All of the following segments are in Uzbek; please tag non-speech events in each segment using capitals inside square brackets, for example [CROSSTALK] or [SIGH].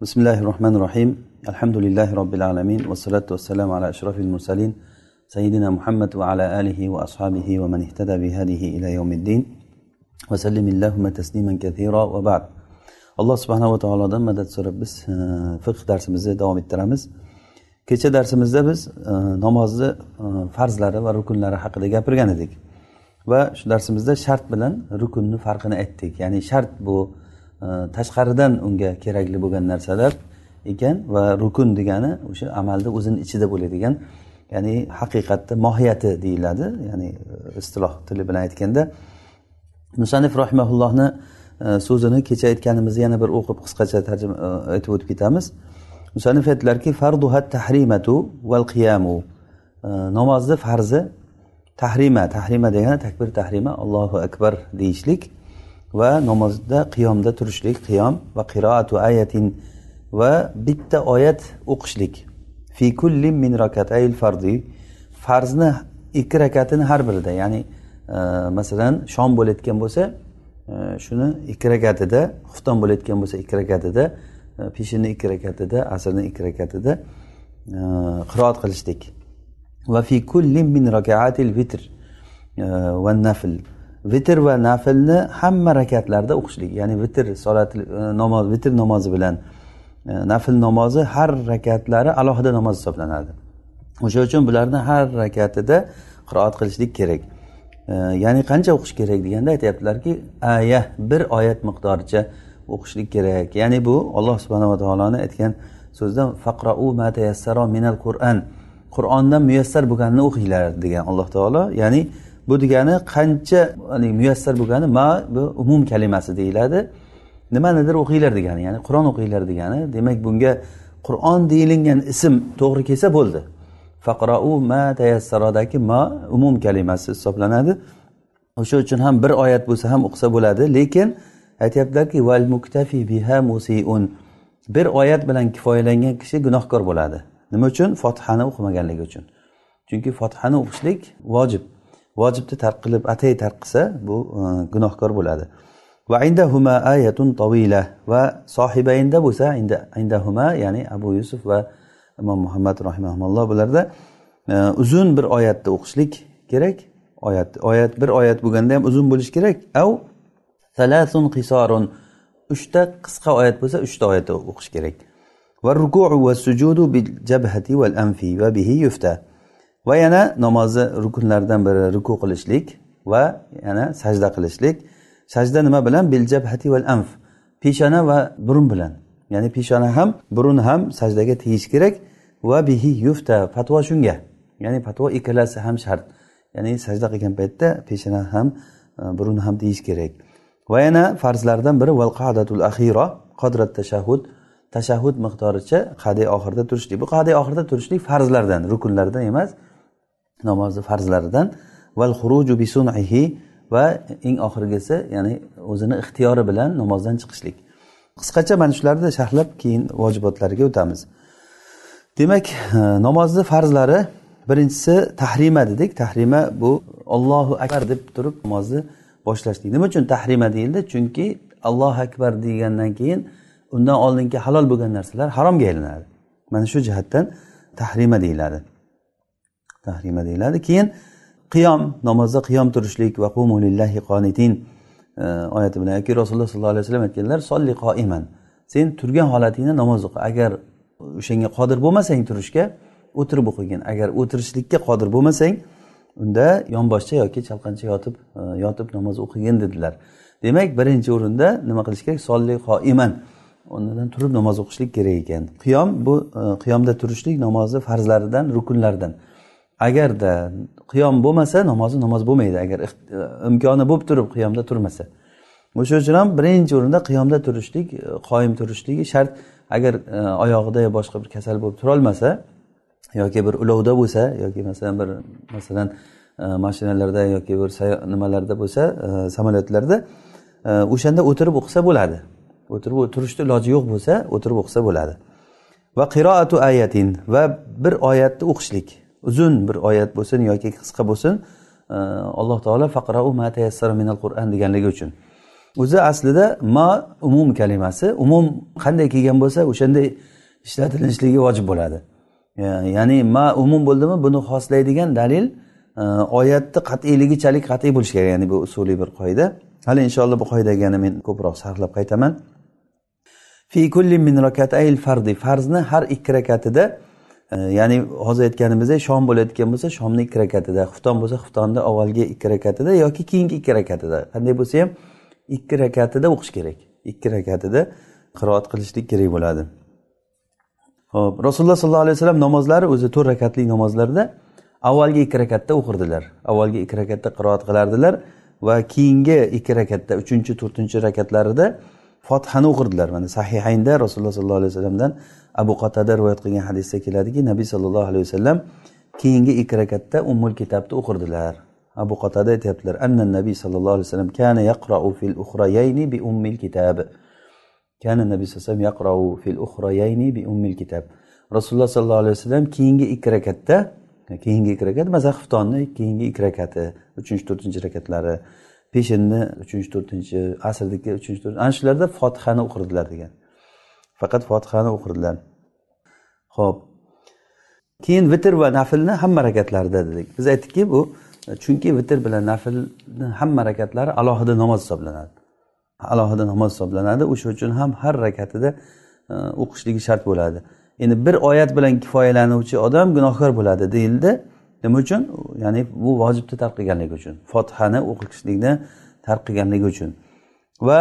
بسم الله الرحمن الرحيم الحمد لله رب العالمين والصلاة والسلام على أشرف المرسلين سيدنا محمد وعلى آله وأصحابه ومن اهتدى بهذه إلى يوم الدين وسلم اللهم تسليما كثيرا وبعد alloh subhanava taolodan madad so'rab biz e, fiqh darsimizni davom ettiramiz kecha darsimizda biz e, namozni e, farzlari va rukunlari haqida gapirgan edik va shu darsimizda shart bilan rukunni farqini aytdik ya'ni shart bu tashqaridan unga kerakli bo'lgan narsalar ekan va rukun degani o'sha amalda o'zini ichida bo'ladigan ya'ni haqiqatda mohiyati deyiladi ya'ni e, istiloh tili bilan aytganda. Musanif rahimaullohni e, so'zini kecha aytganimizni yana bir o'qib qisqacha tarjima e, aytib o'tib ketamiz. Musanif aytdilarki farduha tahrimatu val qiyamu. Namozni farzi tahrima tahrima degani takbir tahrima allohu akbar deyishlik. Va namozda qiyomda turishlik qiyom va qiroatu ayatin va bitta oyat o'qishlik. Fi kulli min rakatayil fardi. Farzni ikki rakatini har birida ya'ni e, masalan shom bo'layotgan bo'lsa e, shuni ikki rakatida xufton bo'layotgan bo'lsa ikki rakatida e, peshinni ikki rakatida asrni ikki rakatida qiroat qilishlik. Va fi kulli min rakaatil vitr va nafl. Vitr va naflni hamma rakatlarda o'qishlik. Ya'ni vitr solat e, namoz vitr namozi bilan e, nafl namozi har rakatlari alohida namoz hisoblanadi. O'sha uchun bularni har rakatida qiroat qilishlik kerak. E, ya'ni qancha o'qish kerak deganda aytyaptilarki aya bir oyat miqdoricha o'qishlik kerak. Ya'ni bu alloh subhanava taoloni aytgan so'zidan faqrou matayassaro minal qur'an. Qur'ondan muyassar bo'lganini o'qinglar degan alloh taolo. Ya'ni bu degani qancha muyassar bo'lgani ma bu umum kalimasi deyiladi. Nimanidir o'qinglar degani ya'ni qur'on o'qinglar degani. Demak bunga qur'on deyilingan ism to'g'ri kelsa bo'ldi. Faqrou ma tayassarodagi ma umum kalimasi hisoblanadi. O'sha uchun ham bir oyat bo'lsa ham o'qisa bo'ladi. Lekin aytyaptilarki val muktafi biha musiun. Bir oyat bilan kifoyalangan kishi gunohkor bo'ladi. Nima uchun? Fotihani o'qimaganligi uchun. Chunki fotihani o'qishlik vojib. Vojibni tark qilib atay tark qilsa bu e, gunohkor bo'ladi. Va indahuma ayatun tavila va sohibaynda bo'lsa indahuma ya'ni abu yusuf va imom muhammad rahimaulloh bularda e, uzun bir oyatni o'qishlik kerak. Oyat oyat bir oyat bo'lganda ham uzun bo'lishi kerak. Av salasun qisorun uchta qisqa oyat bo'lsa uchta oyatni o'qish kerak. Va ruku va sujudu bil jabhati val anfi va bihi yufta. Va yana namozni rukunlaridan biri ruku qilishlik va yana sajda qilishlik. Sajda nima bilan? Bil jabhati val anf. Peshona va burun bilan. Ya'ni peshona ham burun ham sajdaga tegish kerak. Va bihi yufta fatvo shunga. Ya'ni fatvo ikkalasi ham shart. Ya'ni sajda qilgan paytda peshona ham e, burun ham tegish kerak. Va yana farzlardan biri val qadatul axira qodrat tashahhud. Tashahhud miqdoricha qadiy oxirida turishlik. Bu qadiy oxirida turishlik farzlardan rukunlardan emas. Namozni farzlaridan. Val xuruju bi sun'ihi va eng oxirgisi ya'ni o'zini ixtiyori bilan namozdan chiqishlik. Qisqacha mana shularni sharhlab keyin vojibotlariga o'tamiz. Demak e, namozni farzlari birinchisi tahrima dedik. Tahrima bu ollohu akbar deb turib namozni boshlashlik. Nima uchun tahrima deyildi? Chunki allohu akbar degandan keyin undan oldingi halol bo'lgan narsalar haromga aylanadi. Mana shu jihatdan tahrima deyiladi. Tahrima deyiladi. Keyin qiyom namozda qiyom turishlik va lillahi qonitin e, oyati bilan yoki rasululloh sollallohu alayhi vasallam aytganlar solli qoiman. Sen turgan holatingda namoz o'qi. Agar o'shanga qodir bo'lmasang turishga o'tirib o'qigin. Agar o'tirishlikka qodir bo'lmasang unda yonboshcha yoki chalqancha yotib e, yotib namoz o'qigin dedilar. Demak birinchi o'rinda nima qilish kerak? Solli qoiman. O'rnidan turib namoz o'qishlik kerak ekan. Qiyom bu e, qiyomda turishlik namozni farzlaridan rukunlaridan. Agarda qiyom bo'lmasa namozi namoz bo'lmaydi. Agar imkoni bo'lib turib qiyomda turmasa. O'sha uchun ham birinchi o'rinda qiyomda turishlik e, qoyim turishligi shart. Agar e, oyog'ida yo boshqa bir kasal bo'lib turolmasa yoki bir ulovda bo'lsa yoki masalan bir masalan e, mashinalarda yoki bir nimalarda bo'lsa samolyotlarda o'shanda o'tirib o'qisa bo'ladi. O'tirib turishni iloji yo'q bo'lsa o'tirib o'qisa bo'ladi. Va qiroatu ayatin va bir oyatni o'qishlik. Uzun bir oyat bo'lsin yoki qisqa bo'lsin e, alloh taolo faqrau ma tayassara minal qur'an deganligi uchun. O'zi aslida ma umum kalimasi umum qanday kelgan bo'lsa o'shanday ishlatilishligi vojib bo'ladi. Ya'ni ma umum bo'ldimi buni xoslaydigan dalil e, oyatni qat'iyligichalik qat'iy bo'lishi kerak ya'ni bu usuliy bir qoida. Hali inshaalloh bu qoidaga yana men ko'proq sarflab qaytaman. Fi kulli min rakatayil fardi farzni har ikki rakatida ya'ni hozir aytganimizdek shom bo'layotgan bo'lsa shomni ikki rakatida xufton bo'lsa xuftonni avvalgi ikki rakatida yoki keyingi ikki rakatida. Qanday bo'lsa ham ikki rakatida o'qish kerak. Ikki rakatida qiroat qilishlik kerak bo'ladi. Ho'p rasululloh sollallohu alayhi vasallam namozlari o'zi to'rt rakatli namozlarda avvalgi ikki rakatda o'qirdilar. Avvalgi ikki rakatda qiroat qilardilar va keyingi ikki rakatda uchinchi to'rtinchi rakatlarida fotihani o'qirdilar. Mana sahihaynda rasululloh sollallohu alayhi vasallamdan abu qatada rivoyat qilgan hadisda keladiki nabiy sollallohu alayhi vasallam keyingi ikki rakatda ummul kitobni o'qirdilar. Abu qatada aytyaptilar anna nabiy sallallohu alayhi vasallam kana yaqrau fil uxrayayni bi ummil kitabi kana nabiy sallallohu alayhi vasallam yaqrau fil uxrayayni bi ummil kitab. Rasululloh sollallohu alayhi vasallam keyingi ikki rakatda keyingi ikki rakat masalan xuftonni keyingi ikki rakati uchinchi to'rtinchi rakatlari. Peshinni uchinchi to'rtinchi asrniki uchinchi to'rtinchi ana shularda fotihani o'qirdilar degan. Faqat fotihani o'qirdilar. Ho'p keyin vitr va naflni hamma rakatlarida dedik. Biz aytdikki bu chunki vitr bilan naflni hamma rakatlari alohida namoz hisoblanadi. Alohida namoz hisoblanadi o'sha uchun ham har rakatida e, o'qishligi shart bo'ladi. Endi bir oyat bilan kifoyalanuvchi odam gunohkor bo'ladi deyildi. Nima uchun? Ya'ni bu vojibni tark qilganligi uchun fotihani o'qishlikni tark qilganligi uchun. Va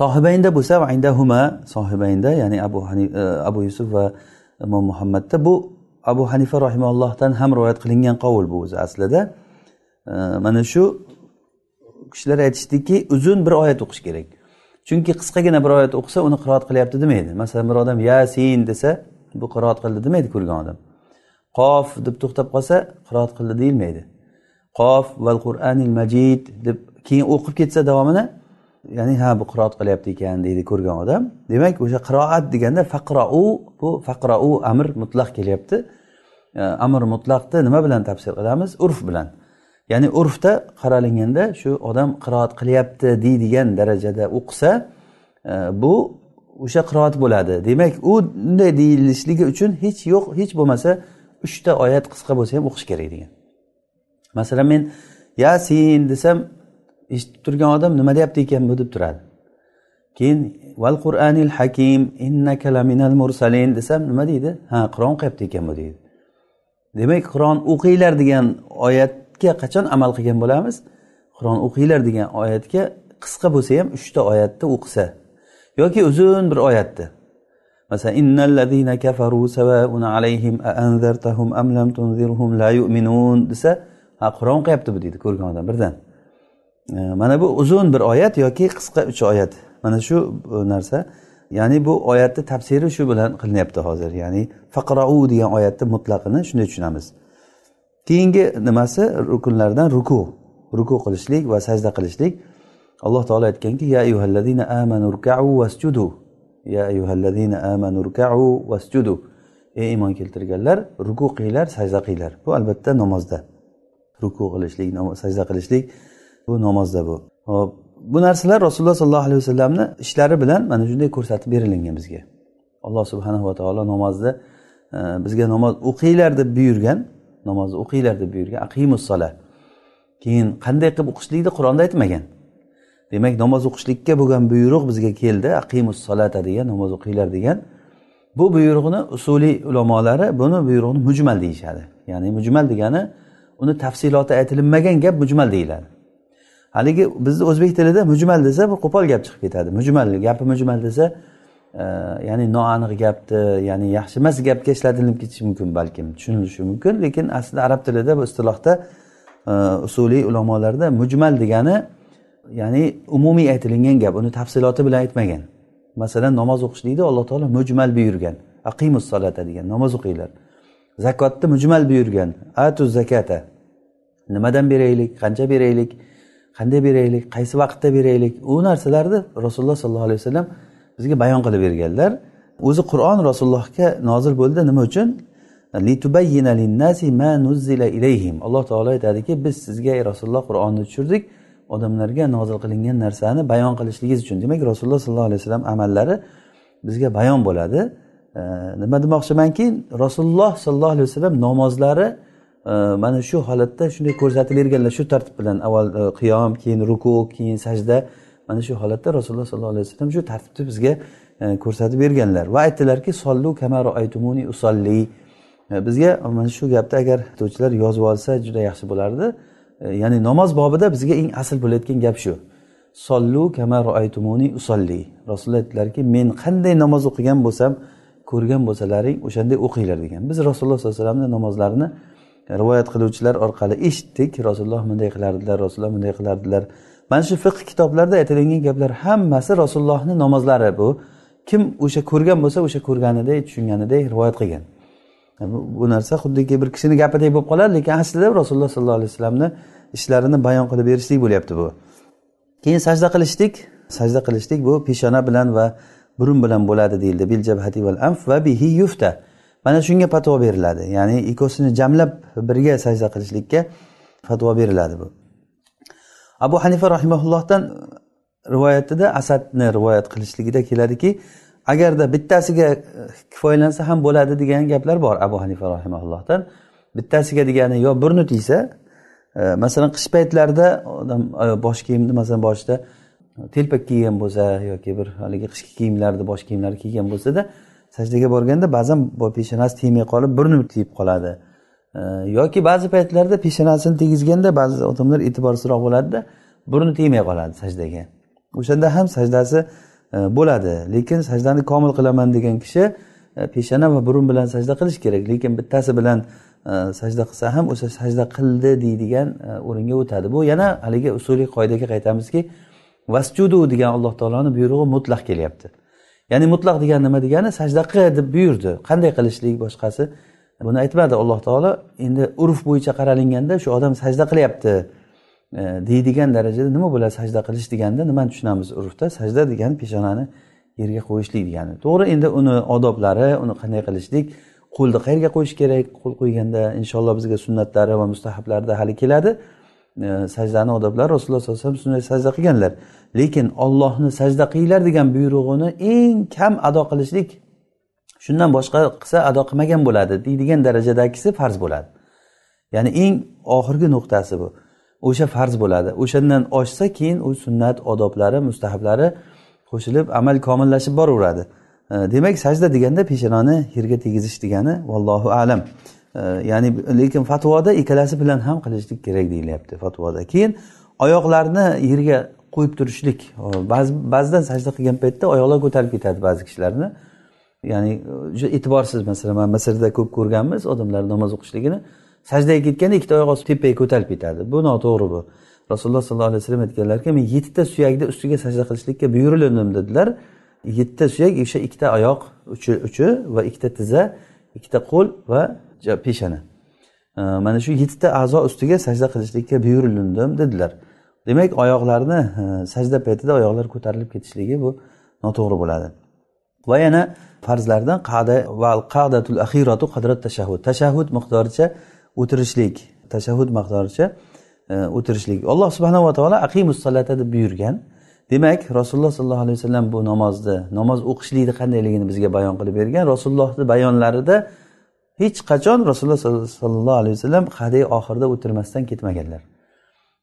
sohibaynda bo'lsa indahuma sohibaynda ya'ni abu hani, e, abu yusuf va imom muhammadda bu abu hanifa rahimallohdan ham rivoyat qilingan qovul bu o'zi aslida. E, mana shu kishilar aytishdiki uzun bir oyat o'qish kerak. Chunki qisqagina bir oyat o'qisa uni qiroat qilyapti demaydi. Masalan bir odam yasin desa bu qiroat qildi demaydi ko'rgan odam. Qof deb to'xtab qolsa qiroat qildi deyilmaydi. Qof val qur'anil majid deb keyin o'qib ketsa davomini ya'ni ha bu qiroat qilyapti ekan deydi ko'rgan odam. Demak o'sha qiroat deganda faqrou bu faqrou amr mutlaq kelyapti. Amr mutlaqni nima bilan tafsir qilamiz? Urf bilan. Ya'ni urfda qaralinganda shu odam qiroat qilyapti deydigan darajada o'qisa e, bu o'sha qiroat bo'ladi. Demak u unday deyilishligi uchun hech yo'q hech bo'lmasa uchta oyat qisqa bo'lsa ham o'qish kerak degan. Masalan men yasin desam eshitib turgan odam nima deyapti ekan bu deb turadi. Keyin val qur'anil hakim innaka laminal mursalin desam nima deydi? Ha qur'on o'qiyapti ekan bu deydi. Demak qur'on o'qinglar degan oyatga qachon amal qilgan bo'lamiz? Qur'on o'qinglar degan oyatga qisqa bo'lsa ham uchta oyatni o'qisa yoki uzun bir oyatni. Masalan innallazina kafaru savaun alayhim a anzartahum am lam tunzirhum la yu'minun desa ha qur'on o'qiyapti bu deydi ko'rgan odam birdan. E, mana bu uzun bir oyat yoki qisqa uch oyat? Mana shu e, narsa. Ya'ni bu oyatni tafsiri shu bilan qilinyapti hozir. Ya'ni faqrou degan oyatni mutlaqini shunday tushunamiz. Keyingi nimasi? Rukunlardan ruku. Ruku qilishlik va sajda qilishlik. Alloh taolo aytganki ya ayyuhallazina amanu rukau vasjudu. Ya ayyuhallazina amanu rkau vasjudu ey iymon keltirganlar ruku qilinglar sajda qilinglar. Bu albatta namozda. Ruku qilishlik sajda qilishlik bu namozda bu. Hop bu narsalar rasululloh sollallohu alayhi vasallamni ishlari bilan mana shunday ko'rsatib berilingan bizga. Alloh subhanava taolo namozda e, bizga namoz o'qinglar deb buyurgan namozni o'qinglar deb buyurgan. Aqimus sola keyin qanday qilib o'qishlikni qur'onda aytmagan. Demak namoz o'qishlikka bo'lgan buyruq bizga keldi. Aqimus solata degan namoz o'qinglar degan. Bu buyruqni usuliy ulamolari buni buyruqni mujmal deyishadi. Ya'ni mujmal degani uni tafsiloti aytilinmagan gap mujmal deyiladi. Haligi bizni o'zbek tilida mujmal desa bir qo'pol gap chiqib ketadi. Mujmal gapi mujmal desa e, ya'ni noaniq gapni ya'ni yaxshi emas gapga ishlatilib ketishi mumkin balkim tushunilishi mumkin. Lekin aslida arab tilida bu istilohda e, usuliy ulamolarda mujmal degani ya'ni umumiy aytilingan gap uni tafsiloti bilan aytmagan masalan namoz o'qishlikni alloh taolo mujmal buyurgan. Aqimus solata degan namoz o'qinglar. Zakotni mujmal buyurgan. Atu zakata. Nimadan beraylik? Qancha beraylik? Qanday beraylik? Qaysi vaqtda beraylik? U narsalarni rasululloh sollallohu alayhi vasallam bizga bayon qilib berganlar. O'zi qur'on rasulullohga nozil bo'ldi nima uchun? Alloh taolo aytadiki biz sizga ey rasululloh qur'onni tushirdik. Odamlarga nozil qilingan narsani bayon qilishligingiz uchun. Demak rasululloh sollallohu alayhi vasallam amallari bizga bayon bo'ladi. Nima demoqchimanki rasululloh sollallohu alayhi vasallam namozlari e, mana shu holatda shunday ko'rsatilaverganlar shu tartib bilan avval e, qiyom keyin ruku keyin sajda mana shu holatda rasululloh sollallohu alayhi vasallam shu tartibni bizga e, ko'rsatib berganlar. Va aytdilarki sollu kamaru aytumuni usolli bizga mana shu gapni agar o'qituvchilar yozib olsa juda yaxshi bo'lardi. E, ya'ni namoz bobida bizga eng asl bo'layotgan gap shu. Sollu kama roaytumuni usolli. Rasululloh aytdilarki men qanday namoz o'qigan bo'lsam ko'rgan bo'lsalaring o'shanday o'qinglar degan. Biz rasululloh sollallohu alayhi vasallamni namozlarini e, rivoyat qiluvchilar orqali eshitdik. Rasululloh bunday qilardilar rasululloh bunday qilardilar. Mana shu fiqh kitoblarida aytilingan gaplar hammasi rasulullohni namozlari bu. Kim o'sha ko'rgan bo'lsa o'sha ko'rganiday tushunganiday rivoyat qilgan. E, bu narsa xuddiki bir kishini gapidek bo'lib qoladi lekin aslida rasululloh sollallohu alayhi vasallamni ishlarini bayon qilib berishlik bo'lyapti bu. Keyin sajda qilishlik sajda qilishlik bu peshona bilan va burun bilan bo'ladi deyildi. Bil jabhati val anf va bihi yufta. Mana shunga fatvo beriladi. Ya'ni ikkosini jamlab birga sajda qilishlikka fatvo beriladi bu. Abu hanifa rahimaullohdan rivoyatida asadni rivoyat qilishligida keladiki agarda bittasiga e, kifoyalansa ham bo'ladi degan gaplar bor abu hanifa rahimaullohdan bittasiga degani yo burni tiysa e, masalan qish paytlarida odam e, bosh kiyimni masalan boshida telpak kiygan bo'lsa yoki bir haligi qishki kiyimlarni bosh kiyimlari kiygan bo'lsada sajdaga borganda ba'zan peshonasi tegmay qolib burni tiyib qoladi. Yoki ba'zi paytlarda peshonasini tegizganda ba'zi odamlar e'tiborsizroq bo'ladida burni tegmay qoladi sajdaga. O'shanda ham sajdasi E, bo'ladi. Lekin sajdani komil qilaman degan kishi e, peshana va burun bilan sajda qilish kerak. Lekin bittasi bilan e, sajda qilsa ham o'sha sajda qildi deydigan o'ringa o'tadi. Bu yana haligi usuliy qoidaga qaytamizki vasjudu degan alloh taoloni buyrug'i mutlaq kelyapti. Ya'ni mutlaq degan nima degani sajda qil deb buyurdi. Qanday qilishlik boshqasi? Buni aytmadi alloh taolo. Endi urf bo'yicha qaralinganda shu odam sajda qilyapti. Deydigan darajada nima bo'ladi? Sajda qilish deganda nimani tushunamiz urfda? Sajda degani peshonani yerga qo'yishlik degani. To'g'ri endi uni odoblari uni qanday qilishlik? Qo'lni qayerga qo'yish kerak? Qo'l qo'yganda inshaalloh bizga sunnatlari va mustahablarida hali keladi. Sajdani odoblari rasululloh sallallohu alayhi vasallam sajda qilganlar. Lekin ollohni sajda qilinglar degan buyrug'ini eng kam ado qilishlik shundan boshqa qilsa ado qilmagan bo'ladi deydigan darajadagisi farz bo'ladi. Ya'ni eng oxirgi nuqtasi bu. O'sha farz bo'ladi. O'shandan oshsa keyin u sunnat odoblari mustahablari qo'shilib amal komillashib boraveradi. E, demak sajda deganda peshonani yerga tegizish degani vallohu alam. E, ya'ni lekin fatvoda ikkalasi bilan ham qilishlik kerak deyilyapti fatvoda. Keyin oyoqlarni yerga qo'yib turishlik. Ba'zi ba'zidan sajda qilgan paytda oyoqlar ko'tarib ketadi ba'zi kishilarni. Ya'ni juda e'tiborsiz masalan man misrda ko'p ko'rganmiz odamlar namoz o'qishligini. Sajdaga ketganda ikkita oyoq tepaga ko'tarib ketadi. Bu noto'g'ri bu. Rasululloh sollallohu alayhi vasallam aytganlarki men yettita suyakni ustiga sajda qilishlikka buyurildim dedilar. Yettita suyak o'sha ikkita oyoq uchi uchi va ikkita tiza ikkita qo'l va peshana. Mana shu yettita a'zo ustiga sajda qilishlikka buyurildim dedilar. Demak oyoqlarni sajda paytida oyoqlar ko'tarilib ketishligi bu noto'g'ri bo'ladi. Va yana farzlardan qada va qadatul axiratu qadrat tashahhud. Tashahhud miqdoricha o'tirishlik tashahhud miqdoricha e, o'tirishlik. Alloh subhanava taolo aqimus salata deb buyurgan. Demak rasululloh sollallohu alayhi vasallam bu namozni namoz o'qishlikni qandayligini bizga bayon qilib bergan. Rasulullohni bayonlarida hech qachon rasululloh sollallohu alayhi vasallam qadiy oxirida o'tirmasdan ketmaganlar.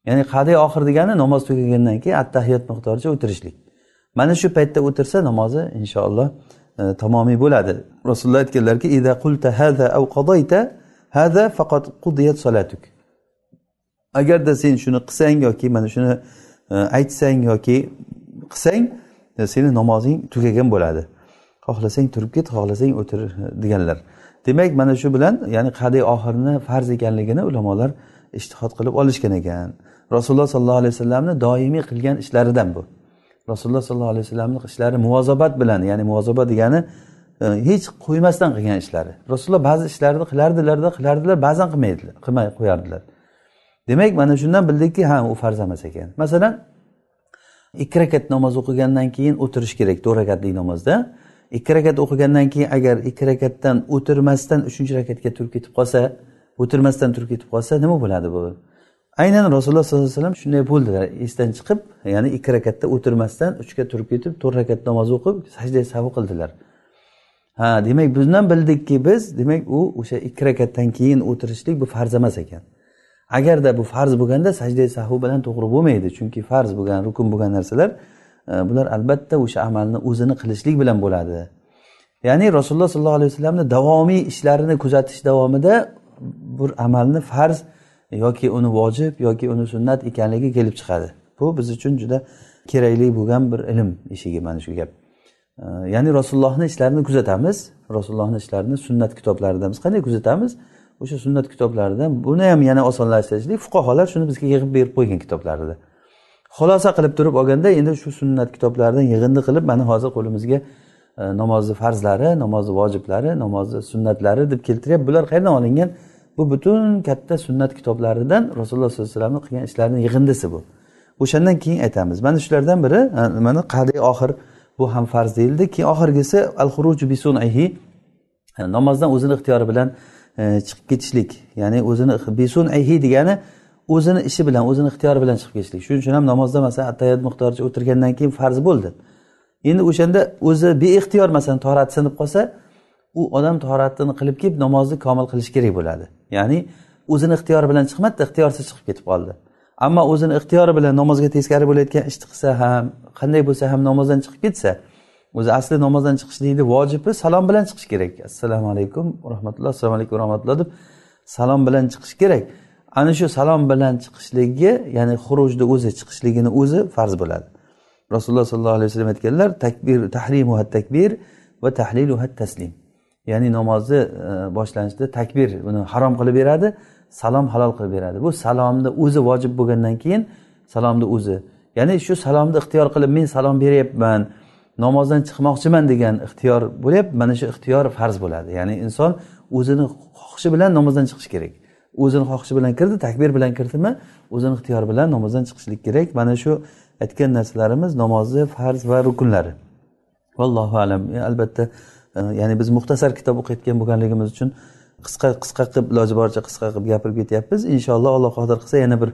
Ya'ni qadiy oxir degani namoz tugagandan keyin attahiyat miqdoricha o'tirishlik. Mana shu paytda o'tirsa namozi inshaalloh e, tamomiy bo'ladi. Rasululloh aytganlarki ida qulta hada faqat qudiyat solatuk agarda sen shuni qilsang yoki mana shuni e, aytsang yoki qilsang e, seni namozing tugagan bo'ladi. Xohlasang turib ket xohlasang o'tir e, deganlar. Demak mana shu bilan ya'ni qadiy oxirni farz ekanligini ulamolar ishtihod qilib olishgan ekan. Rasululloh sollallohu alayhi vasallamni doimiy qilgan ishlaridan bu. Rasululloh sollallohu alayhi vasallamni ishlari muvozabat bilan ya'ni muvozoba degani hech qo'ymasdan qilgan ishlari. Rasululloh ba'zi ishlarni qilardilarda qilardilar ba'zan qilmaydilar qilmay qo'yardilar. Demak mana shundan bildikki ha u farz emas ekan. Masalan ikki rakat namoz o'qigandan keyin o'tirish kerak to'rt rakatlik namozda. Ikki rakat o'qigandan keyin agar ikki rakatdan o'tirmasdan uchinchi rakatga turib ketib qolsa o'tirmasdan turib ketib qolsa nima bo'ladi bu? Aynan rasululloh sollallohu alayhi vasallam shunday bo'ldilar. Esdan chiqib ya'ni ikki rakatda o'tirmasdan uchga turib ketib to'rt rakat namoz o'qib sajda sahu qildilar. Ha demak bundan bildikki biz demak u o'sha ikki rakatdan keyin o'tirishlik bu farz emas ekan. Agarda bu farz bo'lganda sajda sahu bilan to'g'ri bo'lmaydi chunki farz bo'lgan rukun bo'lgan narsalar e, bular albatta o'sha amalni o'zini qilishlik bilan bo'ladi. Ya'ni rasululloh sollallohu alayhi vasallamni davomiy ishlarini kuzatish davomida bir amalni farz yoki uni vojib yoki uni sunnat ekanligi kelib chiqadi. Bu biz uchun juda kerakli bo'lgan bir ilm eshigi mana shu gap. Ya'ni rasulullohni ishlarini kuzatamiz. Rasulullohni ishlarini sunnat kitoblarida biz qanday kuzatamiz? O'sha sunnat kitoblaridan buni ham yana osonlashtirishlik fuqarolar shuni bizga yig'ib berib qo'ygan kitoblarida. Xulosa qilib turib olganda endi shu sunnat kitoblaridan yig'indi qilib mana hozir qo'limizga e, namozni farzlari namozni vojiblari namozni sunnatlari deb keltiryapti. Bular qayerdan olingan? Bu butun katta sunnat kitoblaridan rasululloh sollallohu alayhi vasallamni qilgan ishlarini yig'indisi bu. O'shandan keyin aytamiz. Mana shulardan biri e, mana qadi oxir bu ham farz deyildi keyin oxirgisi al xuruj bi namozdan o'zini ixtiyori bilan E, chiqib ketishlik. Ya'ni o'zini besun degani o'zini ishi bilan o'zini ixtiyori bilan chiqib ketishlik. Shuning uchun ham namozda masalan attayat miqdoricha o'tirgandan keyin farz bo'ldi. Endi o'shanda o'zi beixtiyor masalan tahorati sinib qolsa u odam toratini qilib kelib namozni komil qilishi kerak bo'ladi. Ya'ni o'zini ixtiyori bilan chiqmadida ixtiyorsiz chiqib ketib qoldi. Ammo o'zini ixtiyori bilan namozga teskari bo'layotgan ishni qilsa ham qanday bo'lsa ham namozdan chiqib ketsa o'zi asli namozdan chiqishlikni vojibi salom bilan chiqish kerak. Assalomu alaykum rahmatulloh assalomu alaykum rahmatulloh deb salom bilan chiqish kerak. Ana shu salom bilan chiqishligi ya'ni xurujni o'zi chiqishligini o'zi farz bo'ladi. Rasululloh sollallohu alayhi vasallam aytganlar takbir tahrimuha takbir va tahliluha taslim. Ya'ni namozni e, boshlanishida takbir uni harom qilib beradi salom halol qilib beradi. Bu salomni o'zi vojib bo'lgandan keyin salomni o'zi. Ya'ni shu salomni ixtiyor qilib men salom beryapman namozdan chiqmoqchiman degan ixtiyor bo'lyapti mana shu ixtiyor farz bo'ladi. Ya'ni inson o'zini xohishi bilan namozdan chiqishi kerak. O'zini xohishi bilan kirdi takbir bilan kirdimi o'zini ixtiyori bilan namozdan chiqishlik kerak. Mana shu aytgan narsalarimiz namozni farz va rukunlari. Vallohu alam. E, albatta e, ya'ni biz muxtasar kitob o'qiyotgan bo'lganligimiz uchun qisqa qisqa qilib iloji boricha qisqa qilib gapirib ketyapmiz. Inshaalloh alloh qodir qilsa yana bir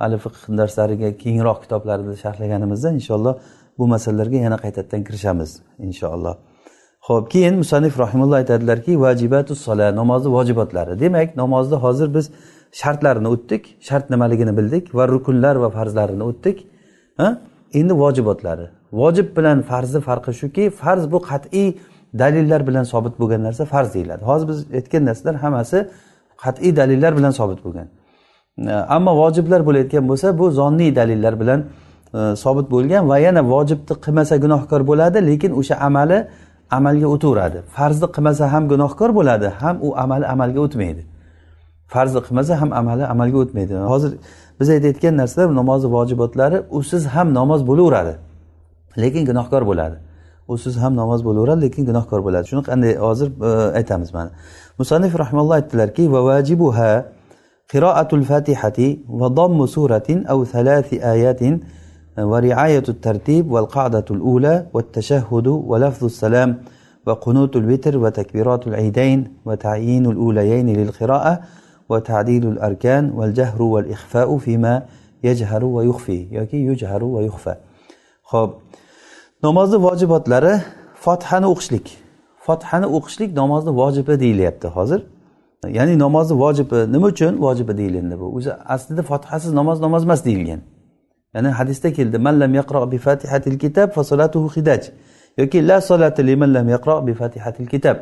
hali fiqh darslariga kengroq kitoblarni sharhlaganimizda inshaalloh bu masalalarga yana qaytadan kirishamiz inshaalloh. Ho'p keyin musannif rahimulloh aytadilarki vajibatu sola namozni vojibotlari. Demak namozni hozir biz shartlarini o'tdik shart nimaligini bildik va rukunlar va farzlarini o'tdik ha? Endi vojibotlari. Vojib bilan farzni farqi shuki farz bu qat'iy dalillar bilan sobit bo'lgan narsa farz deyiladi. Hozir biz aytgan narsalar hammasi qat'iy dalillar bilan sobit bo'lgan. Ammo vojiblar bo'layotgan bo'lsa bu zonniy dalillar bilan e, sobit bo'lgan va yana vojibni qilmasa gunohkor bo'ladi lekin o'sha amali amalga o'taveradi. Farzni qilmasa ham gunohkor bo'ladi ham u amali amalga o'tmaydi. Farzni qilmasa ham amali amalga o'tmaydi. Hozir biz aytayotgan narsalar namozni vojibotlari usiz ham namoz bo'laveradi lekin gunohkor bo'ladi. usiz ham namoz bo'laveradi lekin gunohkor bo'ladi. Shuni qanday hozir aytamiz mana. مصنف رحمه الله va وواجبها قراءه الفاتحه وضم سوره أو ثلاث ايات ورعايه الترتيب والقعده الاولى والتشهد ولفظ السلام وقنوت الوتر وتكبيرات العيدين وتعيين الاوليين للقراءه وتعديل الاركان والجهر والاخفاء فيما يجهر ويخفي يجهر ويخفى خب namozni vojibotlari fotihani o'qishlik. Fotihani o'qishlik namozni vojibi deyilyapti hozir. Ya'ni namozni vojibi nima uchun vojibi deyilindi bu? O'zi aslida fotihasiz namoz namoz emas deyilgan. Ya'ni hadisda keldi man lam yaqro bi fatihatil kitab fa solatuhu xidaj yoki la solata liman lam yaqro bi fatihatil kitab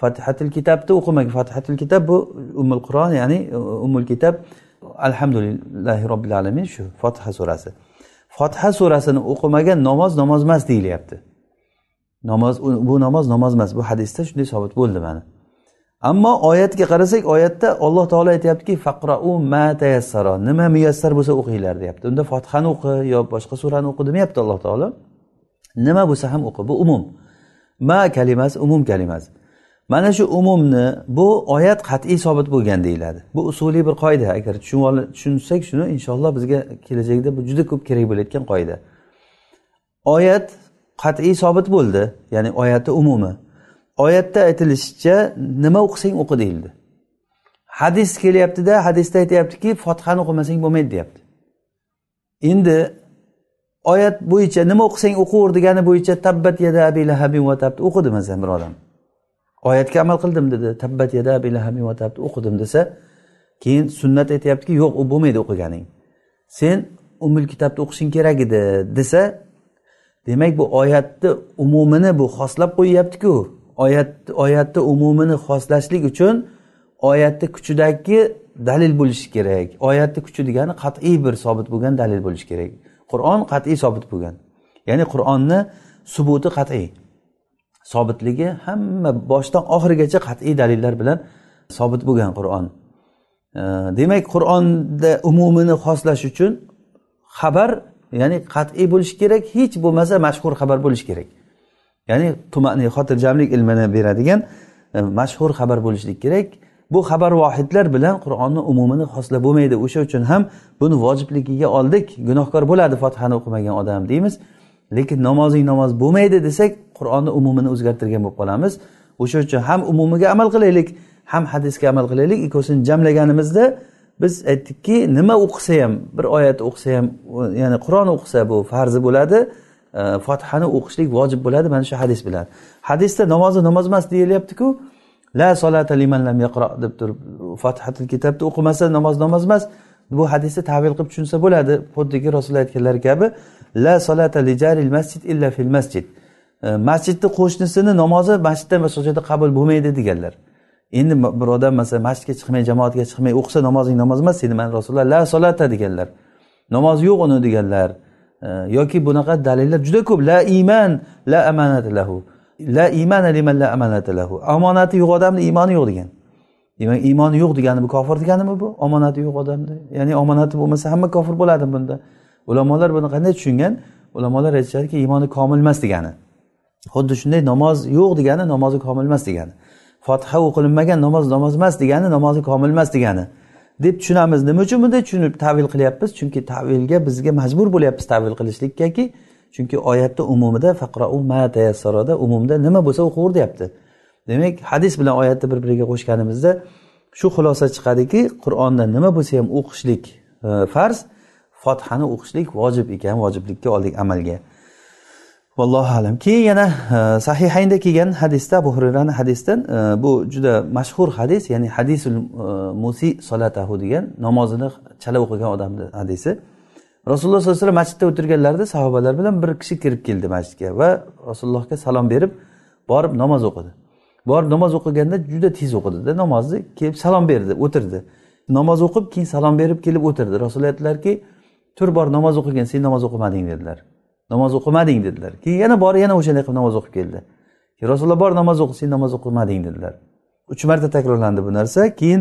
fatihatil kitabni o'qimagan fatihatil kitab bu umul qur'on ya'ni umul kitab alhamdulillahi robbil alamin shu fotiha surasi. Fotiha surasini o'qimagan namoz namoz emas deyilyapti. Namoz bu namoz namoz emas bu hadisda shunday sobit bo'ldi mana. Ammo oyatga qarasak oyatda alloh taolo aytyaptiki faqrau ma tayassaro nima muyassar bo'lsa o'qinglar deyapti. Unda fotihani o'qi yo boshqa surani o'qi demayapti alloh taolo. Nima bo'lsa ham o'qi bu umum. Ma kalimasi umum kalimasi mana shu umumni bu oyat qat'iy sobit bo'lgan deyiladi. Bu usuliy bir qoida. Agar tushunsak shuni inshaalloh bizga kelajakda bu juda ko'p kerak bo'layotgan qoida. Oyat qat'iy sobit bo'ldi ya'ni oyatni umumi. Oyatda aytilishicha nima o'qisang o'qi deyildi. Hadis kelyaptida hadisda aytyaptiki fotihani o'qimasang bo'lmaydi deyapti. Endi oyat bo'yicha nima o'qisang o'qiver degani bo'yicha tabbat yada abi lahabin va tabni o'qidi masalan bir odam? Oyatga amal qildim dedi. Tabbat yada va o'qidim desa keyin sunnat aytyaptiki yo'q u bo'lmaydi o'qiganing. Sen umul kitobni o'qishing kerak edi desa demak bu oyatni umumini bu xoslab qo'yyaptiku. Oyat oyatni umumini xoslashlik uchun oyatni kuchidagi dalil bo'lishi kerak. Oyatni kuchi degani qat'iy bir sobit bo'lgan dalil bo'lishi kerak. Qur'on qat'iy sobit bo'lgan. Ya'ni qur'onni subuti qat'iy. Sobitligi hamma boshdan oxirigacha qat'iy dalillar bilan sobit bo'lgan qur'on. Demak qur'onda umumini xoslash uchun xabar ya'ni qat'iy bo'lishi kerak hech bo'lmasa mashhur xabar bo'lishi kerak. Ya'ni tumani xotirjamlik ilmini beradigan e, mashhur xabar bo'lishligi kerak. Bu xabar vohidlar bilan qur'onni umumini xoslab bo'lmaydi. O'sha uchun ham buni vojibligiga oldik. Gunohkor bo'ladi fotihani o'qimagan odam deymiz. Lekin namozing namoz bo'lmaydi desak qur'onni umumini o'zgartirgan bo'lib qolamiz. O'sha uchun ham umumiga amal qilaylik ham hadisga amal qilaylik. Ikkovsini jamlaganimizda biz aytdikki nima o'qisa ham bir oyat o'qisa ham ya'ni qur'on o'qisa bu farzi bo'ladi e, fotihani o'qishlik vojib bo'ladi mana shu hadis bilan. Hadisda namozni namoz emas deyilyaptiku la solata liman lam yaqro deb turib fotihatul kitobni o'qimasa namoz namoz emas. Bu hadisni tavil qilib tushunsa bo'ladi. Xuddiki rasululloh aytganlari kabi la solata li jaril masjid illa fil masjid. E, masjidni qo'shnisini namozi masjiddan boshqa joyda qabul bo'lmaydi deganlar. Endi bir odam masalan masjidga chiqmay jamoatga chiqmay o'qisa namozing namoz emas dedi mana rasululloh. La solata deganlar. Namoz yo'q uni deganlar. E, yoki bunaqa dalillar juda ko'p. La iymon la amanata lahu. La imana liman la amanata lahu. Omonati yo'q odamni iymoni yo'q degan. Demak iymoni yo'q degani bu kofir deganimi bu? Omonati yo'q odamni. Ya'ni omonati bo'lmasa hamma kofir bo'ladi bunda. Ulamolar buni qanday tushungan? Ulamolar aytishadiki iymoni komil emas degani. Xuddi shunday namoz yo'q degani namozi komil emas degani. Fotiha o'qilinmagan namoz namoz emas degani namozi komil emas degani. Deb tushunamiz. Nima uchun bunday tushunib tavil qilyapmiz? Chunki tavilga bizga majbur bo'lyapmiz tavil qilishlikkaki chunki oyatni umumida faqrou ma tayassaroda umumda nima bo'lsa o'qiver deyapti. Demak hadis bilan oyatni bir biriga qo'shganimizda shu xulosa chiqadiki qur'onda nima bo'lsa ham o'qishlik e, farz fotihani o'qishlik vojib ekan vojiblikka oldik amalga. Vallohu alam. Keyin yana e, sahihaynda kelgan hadisda abu hurayrani hadisdan e, bu juda mashhur hadis ya'ni hadisul e, musi solatahu degan namozini chala o'qigan odamni hadisi. Rasululloh sollallohu alayhi vasallam masjidda o'tirganlarida sahobalar bilan bir kishi kirib keldi masjidga va rasulullohga salom berib borib namoz o'qidi. Borib namoz o'qiganda juda tez o'qidida namozni kelib salom berdi o'tirdi. Namoz o'qib keyin salom berib kelib o'tirdi. Rasululloh aytdilarki tur bor namoz o'qigin sen namoz o'qimading dedilar. Namoz o'qimading dedilar. Keyin yana bor yana o'shanday qilib namoz o'qib keldi. Rasululloh bor namoz o'qi sen namoz o'qimading dedilar. Uch marta takrorlandi bu narsa. Keyin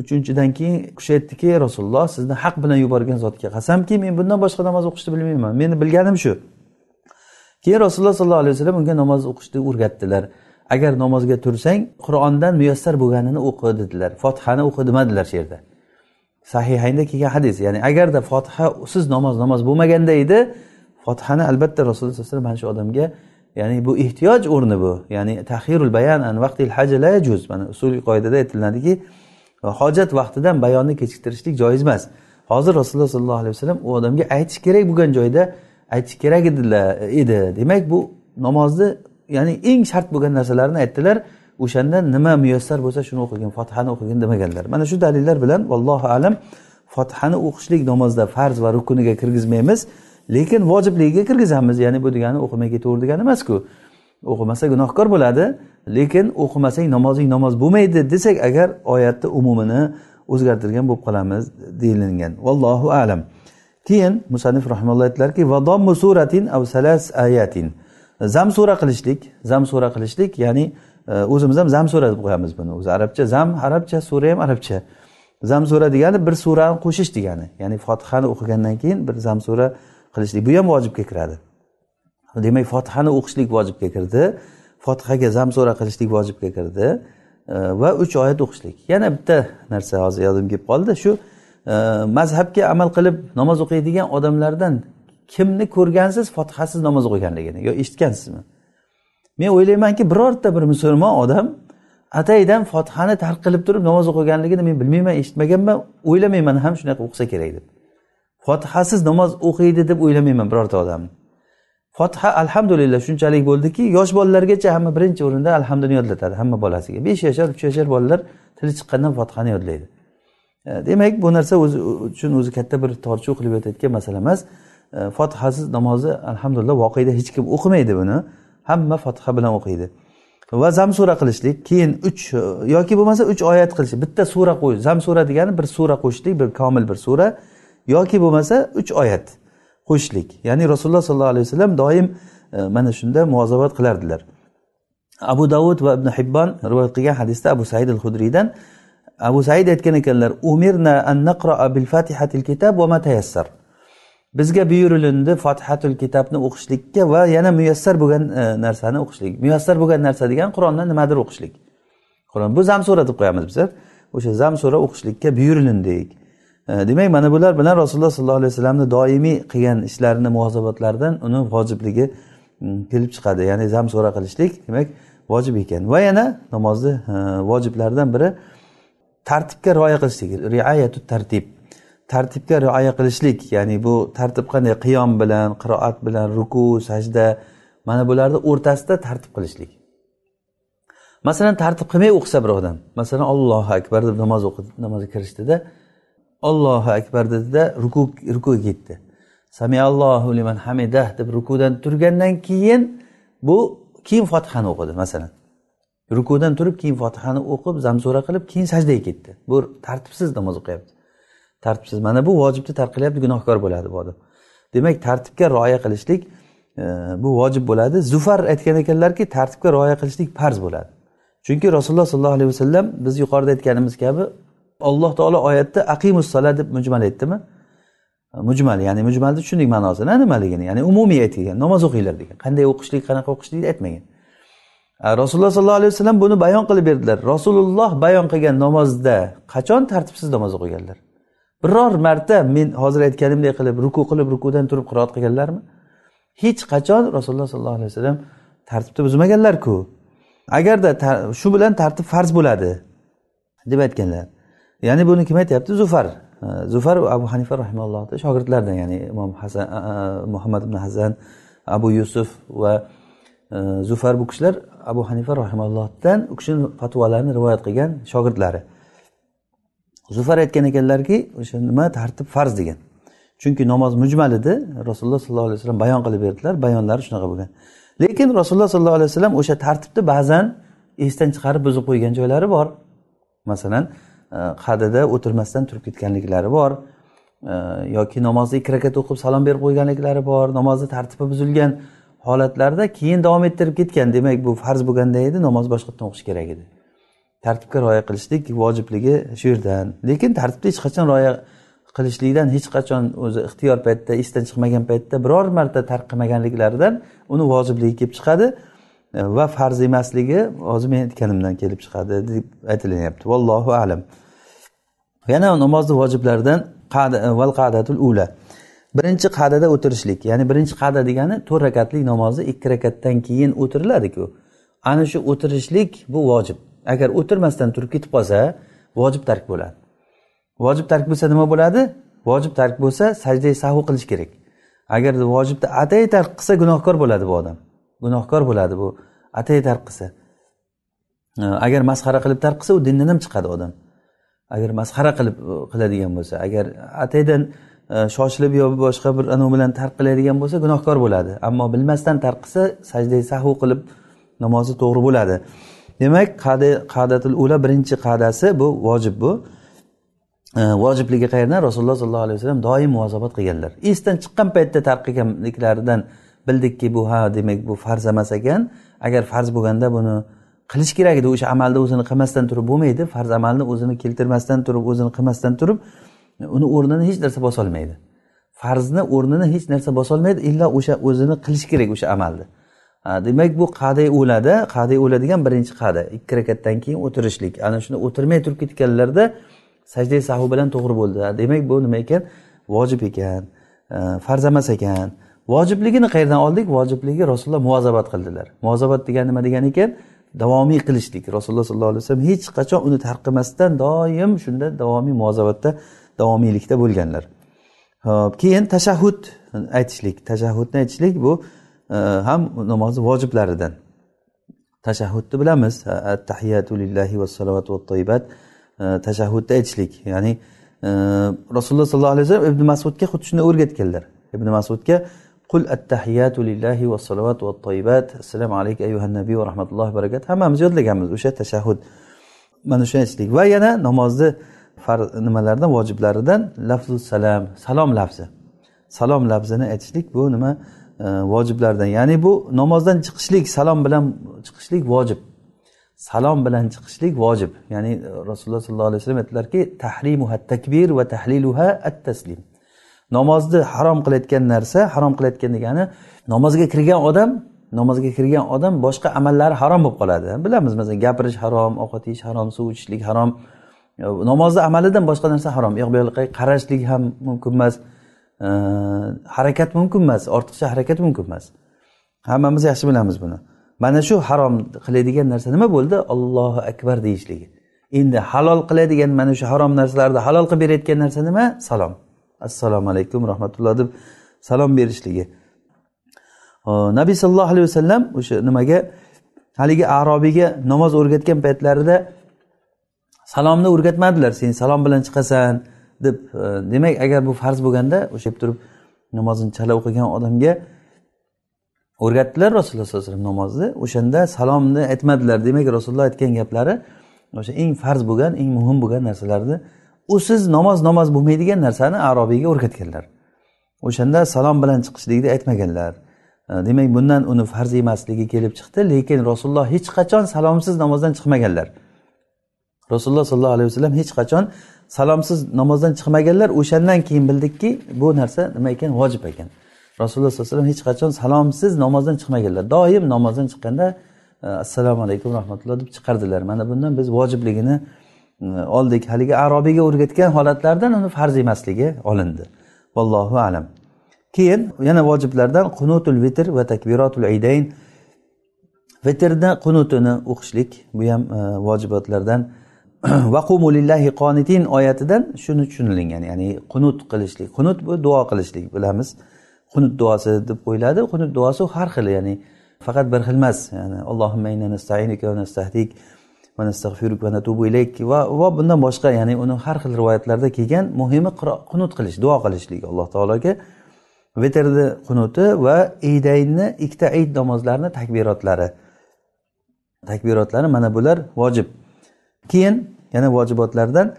uchinchidan keyin kishi aytdiki rasululloh sizni haq bilan yuborgan zotga qasamki men bundan boshqa namoz o'qishni bilmayman. Meni bilganim shu. Keyin rasululloh sollallohu alayhi vasallam unga namoz o'qishni o'rgatdilar. Agar namozga tursang qur'ondan muyassar bo'lganini o'qi dedilar. Fotihani o'qi demadilar shu yerda. Sahihaynda kelgan hadis. Ya'ni agarda fotiha siz namoz namoz bo'lmaganda edi fotihani albatta rasululloh sallallohu alayhi vasallam mana shu odamga ya'ni bu ehtiyoj o'rni bu. Ya'ni tahirul bayan an vaqtil haja la mana usuliy qoidada aytiladiki hojat vaqtidan bayonni kechiktirishlik joiz emas. Hozir rasululloh sollallohu alayhi vasallam u odamga aytish kerak bo'lgan joyda aytish kerak edilar edi. Demak bu namozni ya'ni eng shart bo'lgan narsalarni aytdilar. O'shanda nima muyassar bo'lsa shuni o'qigin fotihani o'qigin demaganlar. Mana shu dalillar bilan vallohu alam fotihani o'qishlik namozda farz va rukuniga kirgizmaymiz lekin vojibligiga kirgizamiz. Ya'ni bu degani o'qimay ketaver degani emasku. O'qimasa gunohkor bo'ladi lekin o'qimasang namozing namoz bo'lmaydi desak agar oyatni umumini o'zgartirgan bo'lib qolamiz deyilgan. Vallohu alam. Keyin musanif rahimalloh aytdilarki vadommu suratin av salas ayatin. Zam sura qilishlik zam sura qilishlik ya'ni o'zimiz ham zam sura deb qo'yamiz buni. O'zi arabcha zam arabcha sura ham arabcha. Zam sura degani bir surani qo'shish degani. Ya'ni fotihani o'qigandan keyin bir zam sura qilishlik. Bu ham vojibga kiradi. Demak fotihani o'qishlik vojibga kirdi. Fotihaga zam sura qilishlik vojibga kirdi. Va uch oyat o'qishlik. Yana bitta narsa hozir yodimga kelib qoldi. Shu e, mazhabga amal qilib namoz o'qiydigan odamlardan kimni ko'rgansiz fotihasiz namoz o'qiganligini yo eshitgansizmi? Men o'ylaymanki birorta bir musulmon odam ataydan fotihani tark qilib turib namoz o'qiganligini men bilmayman eshitmaganman o'ylamayman ham shunaqa o'qisa kerak deb. Fotihasiz namoz o'qiydi deb o'ylamayman birorta odamni fotiha alhamdulillah shunchalik bo'ldiki yosh bolalargacha hamma birinchi o'rinda alhamduni yodlatadi hamma bolasiga. Besh yashar uch yashar bolalar tili chiqqandan fotihani yodlaydi. E, demak bu narsa o'zi uchun o'zi katta bir tortishuv qilib yotayotgan masala emas. E, Fotihasiz namozni alhamdulillah voqeda hech kim o'qimaydi buni. Hamma fotiha bilan o'qiydi. Va zam sura qilishlik keyin uch yoki bo'lmasa uch oyat qilish bitta sura qo'yish zam sura degani bir sura qo'shishlik bir komil bir sura yoki bo'lmasa uch oyat qo'shishlik ya'ni rasululloh sollallohu alayhi vasallam doim e, mana shunda muvozabat qilardilar. Abu davud va ibn hibbon rivoyat qilgan hadisda abu said al hudriydan abu said aytgan ekanlar umirna an naqroa bil fatihatil kitob va ma tayassar. Bizga buyurilindi fotihatul kitobni o'qishlikka va yana muyassar bo'lgan e, narsani o'qishlik. Muyassar bo'lgan narsa degan qur'ondan nimadir o'qishlik. Qur'on bu zam sura deb qo'yamiz biz o'sha zam sura o'qishlikka buyurilindik e, demak mana bular bilan rasululloh sollallohu alayhi vasallamni doimiy qilgan ishlarini muvozabatlaridan uni vojibligi kelib chiqadi. Ya'ni zam sura qilishlik demak vojib ekan. Va yana namozni e, vojiblaridan biri tartibga rioya qilishlik riayatu tartib. Tartibga rioya qilishlik ya'ni bu tartib qanday? Qiyom bilan qiroat bilan ruku sajda mana bularni o'rtasida tartib qilishlik. Masalan tartib qilmay o'qisa bir odam masalan ollohu akbar deb namoz o'qidi namozga kirishdida ollohu akbar dedida ruku rukuga ketdi. Samiallohu liman hamidah deb rukudan turgandan keyin bu keyin fotihani o'qidi masalan. Rukudan turib keyin fotihani o'qib zamsura qilib keyin sajdaga ketdi. Bu tartibsiz namoz o'qiyapti. Tartibsiz. Mana bu vojibni tark qilyapti gunohkor bo'ladi bu odam. Demak tartibga rioya qilishlik e, bu vojib bo'ladi. Zufar aytgan ekanlarki tartibga rioya qilishlik farz bo'ladi. Chunki rasululloh sollallohu alayhi vasallam biz yuqorida aytganimiz kabi alloh taolo oyatda aqimus sola deb mujmal aytdimi? E, mujmal ya'ni mujmalni tushundik ma'nosini nimaligini? Ya'ni umumiy aytilgan namoz o'qinglar degan. Qanday o'qishlik qanaqa o'qishlikni aytmagan e, rasululloh sollallohu alayhi vasallam buni bayon qilib berdilar. Rasululloh bayon qilgan namozda qachon tartibsiz namoz o'qiganlar? Biror marta men hozir aytganimdek qilib ruku qilib rukudan turib qiroat qilganlarmi? Hech qachon rasululloh sollallohu alayhi vasallam tartibni buzmaganlarku. Agarda shu bilan tartib farz bo'ladi deb aytganlar. Ya'ni buni kim aytyapti? Zufar. Zufar abu hanifa rahimallohni shogirdlaridan ya'ni imom hasan muhammad ibn hasan abu yusuf va e, zufar bu kishilar abu hanifa rahimallohdan u kishini fatvolarini rivoyat qilgan shogirdlari. Zufar aytgan ekanlarki o'sha nima tartib farz degan. Chunki namoz mujmal edi rasululloh sollallohu alayhi vasallam bayon qilib berdilar bayonlari shunaqa bo'lgan. Lekin rasululloh sollallohu alayhi vasallam o'sha tartibni ba'zan esdan chiqarib buzib qo'ygan joylari bor. Masalan e, qadida o'tirmasdan turib ketganliklari bor e, yoki namozni ikki rakat o'qib salom berib qo'yganliklari bor namozni tartibi buzilgan holatlarda keyin davom ettirib ketgan. Demak bu farz bo'lganda edi namoz boshqatdan o'qish kerak edi. Tartibga rioya qilishlik vojibligi shu yerdan. Lekin tartibni hech qachon rioya qilishlikdan hech qachon o'zi ixtiyor paytda esdan chiqmagan paytda biror marta tark qilmaganliklaridan uni vojibligi kelib chiqadi. E, va farz emasligi hozir men aytganimdan kelib chiqadi deb aytilyapti. Vallohu alam. Yana namozni vojiblaridan val qadatul ula. Birinchi qadada o'tirishlik ya'ni birinchi qada degani to'rt rakatlik namozni ikki rakatdan keyin o'tiriladiku ana shu o'tirishlik bu vojib. Agar o'tirmasdan turib ketib qolsa vojib tark bo'ladi. Vojib tark bo'lsa nima bo'ladi? Vojib tark bo'lsa sajda sahu qilish kerak. Agar vojibni atay tark qilsa gunohkor bo'ladi bu odam. Gunohkor bo'ladi bu atay tark qilsa. Agar masxara qilib tark qilsa u dindan ham chiqadi odam. Agar masxara qilib e, qiladigan bo'lsa agar ataydan e, shoshilib yo boshqa bir anavi bilan tark qiladigan bo'lsa gunohkor bo'ladi. Ammo bilmasdan tark qilsa sajda sahu qilib namozi to'g'ri bo'ladi. Demak qadatul ula birinchi qadasi bu vojib bu. Vojibligi qayerdan? Rasululloh sollallohu alayhi vasallam doim muvozabat qilganlar. Esdan chiqqan paytda tark qilganliklaridan bildikki bu ha demak bu farz emas ekan. Agar farz bo'lganda buni qilish kerak edi. O'sha amalni o'zini qilmasdan turib bo'lmaydi. Farz amalni o'zini keltirmasdan turib o'zini qilmasdan turib uni o'rnini hech narsa bosolmaydi. Farzni o'rnini hech narsa bosolmaydi illo o'sha o'zini qilish kerak o'sha amalni demak bu qaday o'lada qaday o'la degan birinchi qada ikki rakatdan keyin o'tirishlik. Ana shuni o'tirmay turib ketganlarda sajda sahu bilan to'g'ri bo'ldi. Demak bu nima ekan? Vojib ekan. Farz emas ekan. Vojibligini qayerdan oldik? Vojibligi rasululloh muvozabat qildilar. Muvozabat degani nima degani ekan? Davomiy qilishlik. Rasululloh sollallohu alayhi vasallam hech qachon uni tark qilmasdan doim shunda davomiy muvozabatda davomiylikda bo'lganlar. Hop keyin tashahhud aytishlik. Tashahhudni aytishlik bu ham namozni vojiblaridan. Tashahhudni bilamiz. Attahiyatu lillahi vassalavatu vattoyibat e, tashahhudni aytishlik. Ya'ni e, rasululloh sollallohu alayhi vasallam ibn masudga xuddi shunday o'rgatganlar. Ibn masudga qul attahiyatu lillahi va vattoyibat assalomu alaykum ayyuhan nabiy va rahmatullohi va hammamiz yodlaganmiz o'sha tashahhud. Mana shuni aytishlik. Va yana namozni farz nimalardan? Vojiblaridan. Lafzu salom salom lafzi. Salom lafzini aytishlik. Bu nima? E, vojiblardan. Ya'ni bu namozdan chiqishlik salom bilan chiqishlik vojib. Salom bilan chiqishlik vojib. Ya'ni rasululloh sollallohu alayhi vasallam aytdilarki tahrimuha takbir va tahliluha at taslim namozni harom qilayotgan narsa harom qilayotgan degani namozga kirgan odam namozga kirgan odam boshqa amallari harom bo'lib qoladi. Bilamiz masalan gapirish harom ovqat yeyish harom suv ichishlik harom. Namozni amalidan boshqa narsa harom. Yoq bu yoqqa qarashlik ham mumkin emas. Harakat mumkin emas ortiqcha harakat mumkin emas. Hammamiz yaxshi bilamiz buni. Mana shu harom qiladigan narsa nima bo'ldi? Ollohu akbar deyishligi. Endi halol qiladigan mana shu harom narsalarni halol qilib berayotgan narsa nima? Salom. Assalomu alaykum rahmatulloh deb salom berishligi. Nabiy sallallohu alayhi vasallam o'sha nimaga? Haligi arobiyga namoz o'rgatgan paytlarida salomni o'rgatmadilar. Sen salom bilan chiqasan. Deb e, demak agar bu farz bo'lganda o'sha turib namozini chala o'qigan odamga o'rgatdilar rasululloh sollallohu alayhi vasallam namozni o'shanda salomni aytmadilar. Demak rasululloh aytgan gaplari o'sha eng farz bo'lgan eng muhim bo'lgan narsalarni usiz namoz namoz bo'lmaydigan narsani arobiyga o'rgatganlar. O'shanda salom bilan chiqishlikni aytmaganlar. E, demak bundan uni farz emasligi kelib chiqdi lekin rasululloh hech qachon salomsiz namozdan chiqmaganlar. Rasululloh sollallohu alayhi vasallam hech qachon salomsiz namozdan chiqmaganlar o'shandan keyin bildikki bu narsa nima ekan? Vojib ekan. Rasululloh sallallohu alayhi vasallam hech qachon salomsiz namozdan chiqmaganlar. Doim namozdan chiqqanda e, assalomu alaykum rahmatulloh deb chiqardilar. Mana bundan biz vojibligini e, oldik. Haligi arobiyga o'rgatgan holatlardan uni farz emasligi olindi. Vallohu alam. Keyin yana vojiblardan qunutul vitr va takbiratul idayn vitrni qunutini o'qishlik bu ham e, vojibotlardan [CLEARS THROAT] vaqumu lillahi qonitin oyatidan shuni tushunilingan ya'ni qunut qilishlik. Qunut bu duo qilishlik bilamiz. Qunut duosi deb qo'yiladi qunut duosi har xil ya'ni faqat bir xil emas. Ya'ni allohimma inna nastainika va nastahdik va nastag'firuk va natubu ilayk va va bundan boshqa ya'ni uni har xil rivoyatlarda kelgan muhimi qunut qilish duo qilishlik alloh taologa. Vitrni qunuti va idaynni ikkita id namozlarini takbirotlari. Takbirotlari mana bular vojib. Keyin yana vojibotlardan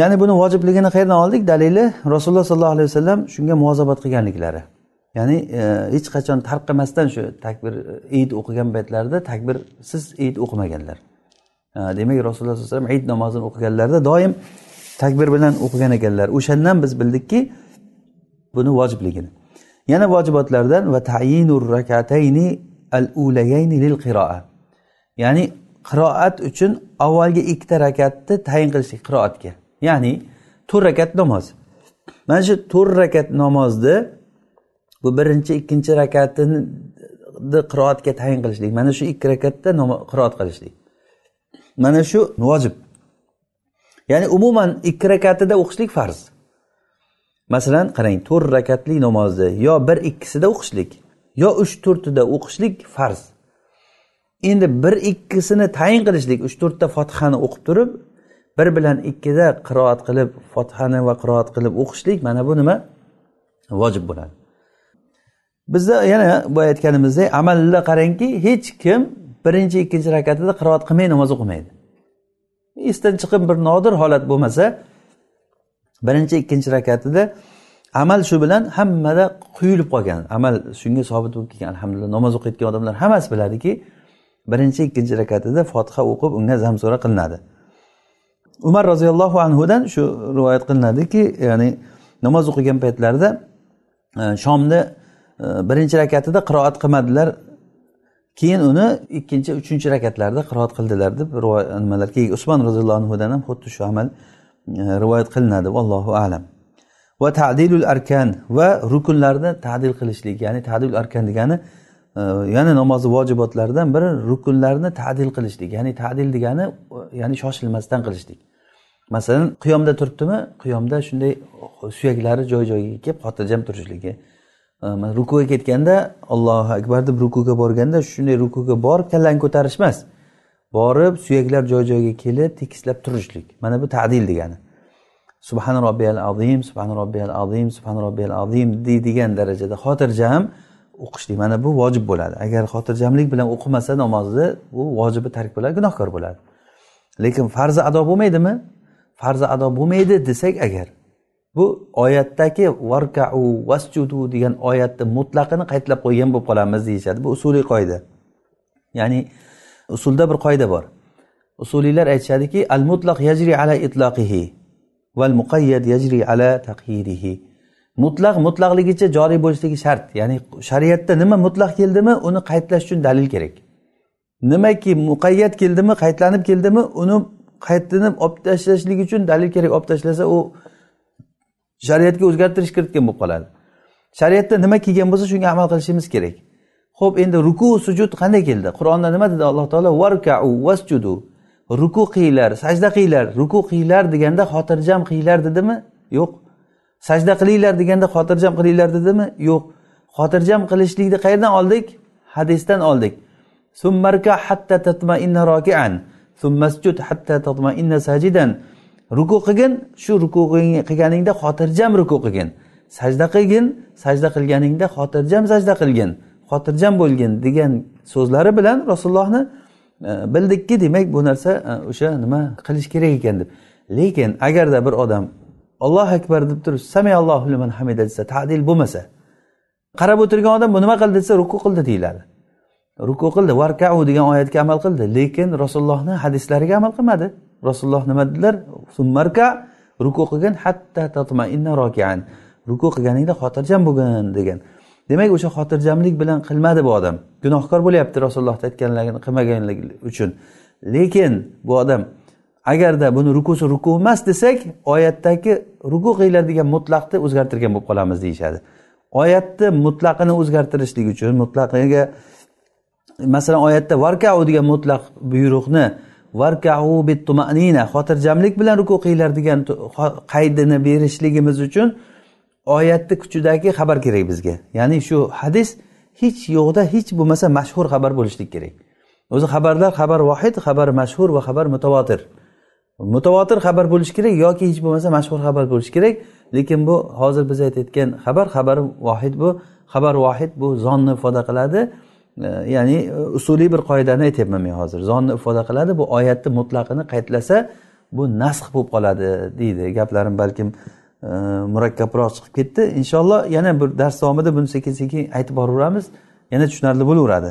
ya'ni buni vojibligini qayerdan oldik? Dalili rasululloh sollallohu alayhi vasallam shunga muvozabat qilganliklari. Ya'ni e, hech qachon tarqamasdan shu takbir e, id o'qigan paytlarida takbirsiz id o'qimaganlar. E, demak rasululloh sallallohu alayhi vasallam id namozini o'qiganlarida doim takbir bilan o'qigan ekanlar. O'shandan biz bildikki buni vojibligini. Yana vojibotlardan va tayinur rakatayni al ulayayni lil qiroa ya'ni qiroat uchun avvalgi ikkita rakatni tayin qilishlik qiroatga. Ya'ni to'rt rakat namoz. Mana shu to'rt rakat namozni bu birinchi ikkinchi rakatini qiroatga tayin qilishlik. Mana shu ikki rakatda qiroat qilishlik. Mana shu vojib. Ya'ni umuman ikki rakatida o'qishlik farz. Masalan qarang to'rt rakatli namozni yo bir ikkisida o'qishlik yo uch to'rtida o'qishlik farz. Endi bir ikkisini tayin qilishlik uch to'rtta fotihani o'qib turib bir bilan ikkida qiroat qilib fotihani va qiroat qilib o'qishlik mana bu nima? Vojib bo'ladi. Bizda yana boya aytganimizdek amalda qarangki hech kim birinchi ikkinchi rakatida qiroat qilmay namoz o'qimaydi. Esdan chiqib bir nodir holat bo'lmasa birinchi ikkinchi rakatida amal shu bilan hammada quyilib qolgan. Amal shunga sobit bo'lib kelgan alhamdulillah namoz o'qiyotgan odamlar hammasi biladiki birinchi ikkinchi rakatida fotiha o'qib unga zamsura qilinadi. Umar roziyallohu anhudan shu rivoyat qilinadiki ya'ni namoz o'qigan paytlarida e, shomni e, birinchi rakatida qiroat qilmadilar. Keyin uni ikkinchi uchinchi rakatlarda qiroat qildilar deb nimalar keyin usmon roziyallohu anhudan ham xuddi shu amal e, rivoyat qilinadi. Vallohu alam. Va tadilul arkan va rukunlarni tadil qilishlik ya'ni tadil arkan degani yana namozni vojibotlaridan biri rukunlarni tadil qilishlik. Ya'ni tadil degani ya'ni shoshilmasdan qilishlik. Masalan qiyomda turibdimi? Qiyomda shunday suyaklari joy joyiga kelib xotirjam turishligi. Rukuga ketganda allohu akbar deb rukuga borganda shunday rukuga borib kallani ko'tarish emas borib suyaklar joy joyiga kelib tekislab turishlik. Mana bu tadil degani. Subhana robbiyal azim subhana robbiyal azim subhana robbiyal azim deydigan darajada xotirjam o'qishlik. Mana bu vojib bo'ladi. Agar xotirjamlik bilan o'qimasa namozni u vojibi tark bo'ladi gunohkor bo'ladi. Lekin farzi ado bo'lmaydimi? Farzi ado bo'lmaydi desak agar bu oyatdagi varkau vasjudu degan oyatni mutlaqini qaytlab qo'ygan bo'lib qolamiz deyishadi. Bu usuliy qoida. Ya'ni usulda bir qoida bor. Usuliylar aytishadiki al mutlaq yajri ala itloqihi val muqayyad yajri ala taqyirihi. Mutlaq mutlaqligicha joriy bo'lishligi shart. Ya'ni shariatda nima mutlaq keldimi uni qaytlash uchun dalil kerak. Nimaki muqayyat keldimi qaytlanib keldimi uni qaytlanib olib tashlashlik uchun dalil kerak olib tashlasa u shariatga o'zgartirish kiritgan bo'lib qoladi. Shariatda nima kelgan bo'lsa shunga amal qilishimiz kerak. Ho'p endi ruku sujud qanday keldi? Qur'onda nima dedi? Alloh taolo varkau vasjudu ruku qilinglar sajda qilinglar ruku qilinglar deganda xotirjam qilinglar dedimi? Yo'q. Sajda qilinglar deganda xotirjam qilinglar dedimi? Yo'q. Xotirjam qilishlikni qayerdan oldik? Hadisdan oldik. Summarka hatta tatmainna rokian summasjud hatta tatmainna sajidan. Ruku qilgin shu ruku qilganingda xotirjam ruku qilgin. Sajda qilgin sajda qilganingda xotirjam sajda qilgin. Xotirjam bo'lgin degan so'zlari bilan rasulullohni e, bildikki demak bu narsa e, o'sha nima qilish kerak ekan deb. Lekin agarda bir odam ollohu akbar deb turib samiallohu liman hamida desa tadil bo'lmasa qarab o'tirgan odam bu nima qildi desa ruku qildi deyiladi. Ruku qildi varkau degan oyatga amal qildi lekin rasulullohni hadislariga amal qilmadi. Rasululloh nima dedilar? Summarka ruku qilgin hatta tatmainna rokian ruku qilganingda xotirjam bo'lgin degan. Demak o'sha xotirjamlik bilan qilmadi bu odam. Gunohkor bo'lyapti rasulullohni aytganlarini qilmaganligi uchun. Lekin bu odam agarda buni rukusi ruku emas desak oyatdagi ruku qilinglar degan mutlaqni o'zgartirgan bo'lib qolamiz deyishadi. Oyatni mutlaqini o'zgartirishlik uchun mutlaqiga masalan oyatda varkau degan mutlaq buyruqni varkau bittumanina xotirjamlik bilan ruku qilinglar degan qaydini berishligimiz uchun oyatni kuchidagi xabar kerak bizga. Ya'ni shu hadis hech yo'qda hech bo'lmasa mashhur xabar bo'lishlik kerak. O'zi xabarlar xabar vohid xabar mashhur va xabar mutavotir. Mutavotir xabar bo'lishi kerak yoki hech bo'lmasa mashhur xabar bo'lishi kerak. Lekin bu hozir biz aytayotgan xabar xabar vohid bu xabar vohid bu zonni ifoda qiladi. Ya'ni usuliy bir qoidani aytyapman men hozir. Zonni ifoda qiladi bu oyatni mutlaqini qaytlasa bu nasx bo'lib qoladi deydi gaplarim. Balkim e, murakkabroq chiqib ketdi. Inshaalloh yana bir dars davomida buni sekin sekin aytib boraveramiz. Yana tushunarli bo'laveradi.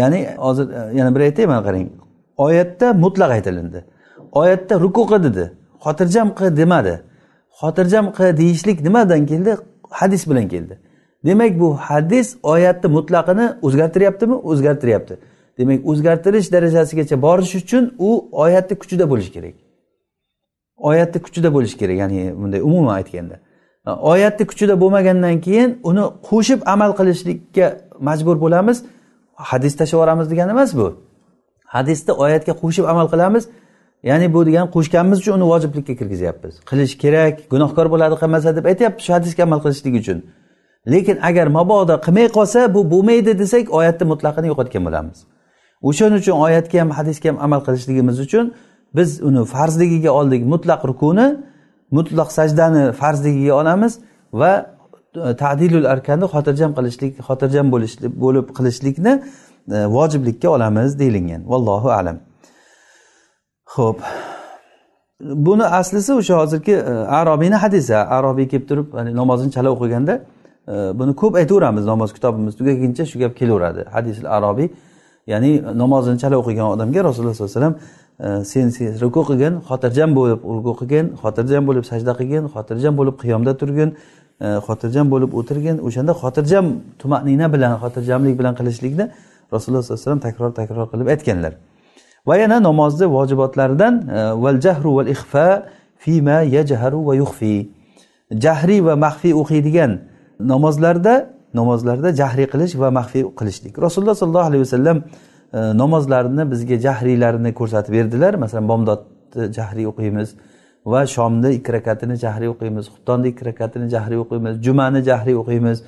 Ya'ni hozir e, yana bir aytay mana qarang. Oyatda mutlaq aytilindi. Oyatda ruku qil dedi. Xotirjam qil demadi. Xotirjam qil deyishlik nimadan keldi? Hadis bilan keldi. Demak bu hadis oyatni mutlaqini o'zgartiryaptimi? O'zgartiryapti. Demak o'zgartirish darajasigacha borish uchun u oyatni kuchida bo'lishi kerak. Oyatni kuchida bo'lishi kerak ya'ni bunday umuman aytganda. Oyatni kuchida bo'lmagandan keyin uni qo'shib amal qilishlikka majbur bo'lamiz. Hadis tashlab yuboramiz degani emas bu. Hadisni oyatga qo'shib amal qilamiz. Ya'ni bu degani qo'shganimiz uchun uni vojiblikka kirgizyapmiz. Qilish kerak gunohkor bo'ladi qilmasa deb aytyapmiz shu hadisga amal qilishlik uchun. Lekin agar mabodo qilmay qolsa bu bo'lmaydi desak oyatni mutlaqini yo'qotgan bo'lamiz. O'shaning uchun oyatga ham hadisga ham amal qilishligimiz uchun biz uni farzligiga oldik mutlaq rukuni mutlaq sajdani farzligiga olamiz va e, tadilul arkanni xotirjam qilishlik xotirjam bo'lish bo'lib qilishlikni e, vojiblikka olamiz deyilgan. Vallohu alam. Ho'p buni aslisi o'sha hozirgi e, arobiyni hadisi. Arobiy kelib turib namozini chala o'qiganda e, buni ko'p aytaveramiz namoz kitobimiz. Tugaguncha shu gap kelaveradi. Hadisil arobiy ya'ni namozini chala o'qigan odamga rasululloh sollallohu alayhi vasallam e, sen ruku qilgin xotirjam bo'lib ruku qilgin xotirjam bo'lib sajda qilgin xotirjam bo'lib qiyomda turgin xotirjam bo'lib o'tirgin o'shanda xotirjam tumanina bilan xotirjamlik bilan qilishlikni rasululloh sollallohu alayhi vasallam takror takror qilib aytganlar. Va yana namozni vojibotlaridan e, val jahru val ixfa fima yajharu va yuxfi jahriy va maxfiy o'qiydigan namozlarda namozlarda jahriy qilish va maxfiy qilishlik. Rasululloh sollallohu alayhi vasallam e, namozlarini bizga jahriylarini ko'rsatib berdilar. Masalan bomdodni jahriy o'qiymiz va shomni ikki rakatini jahriy o'qiymiz xuftonni ikki rakatini jahriy o'qiymiz jumani jahriy o'qiymiz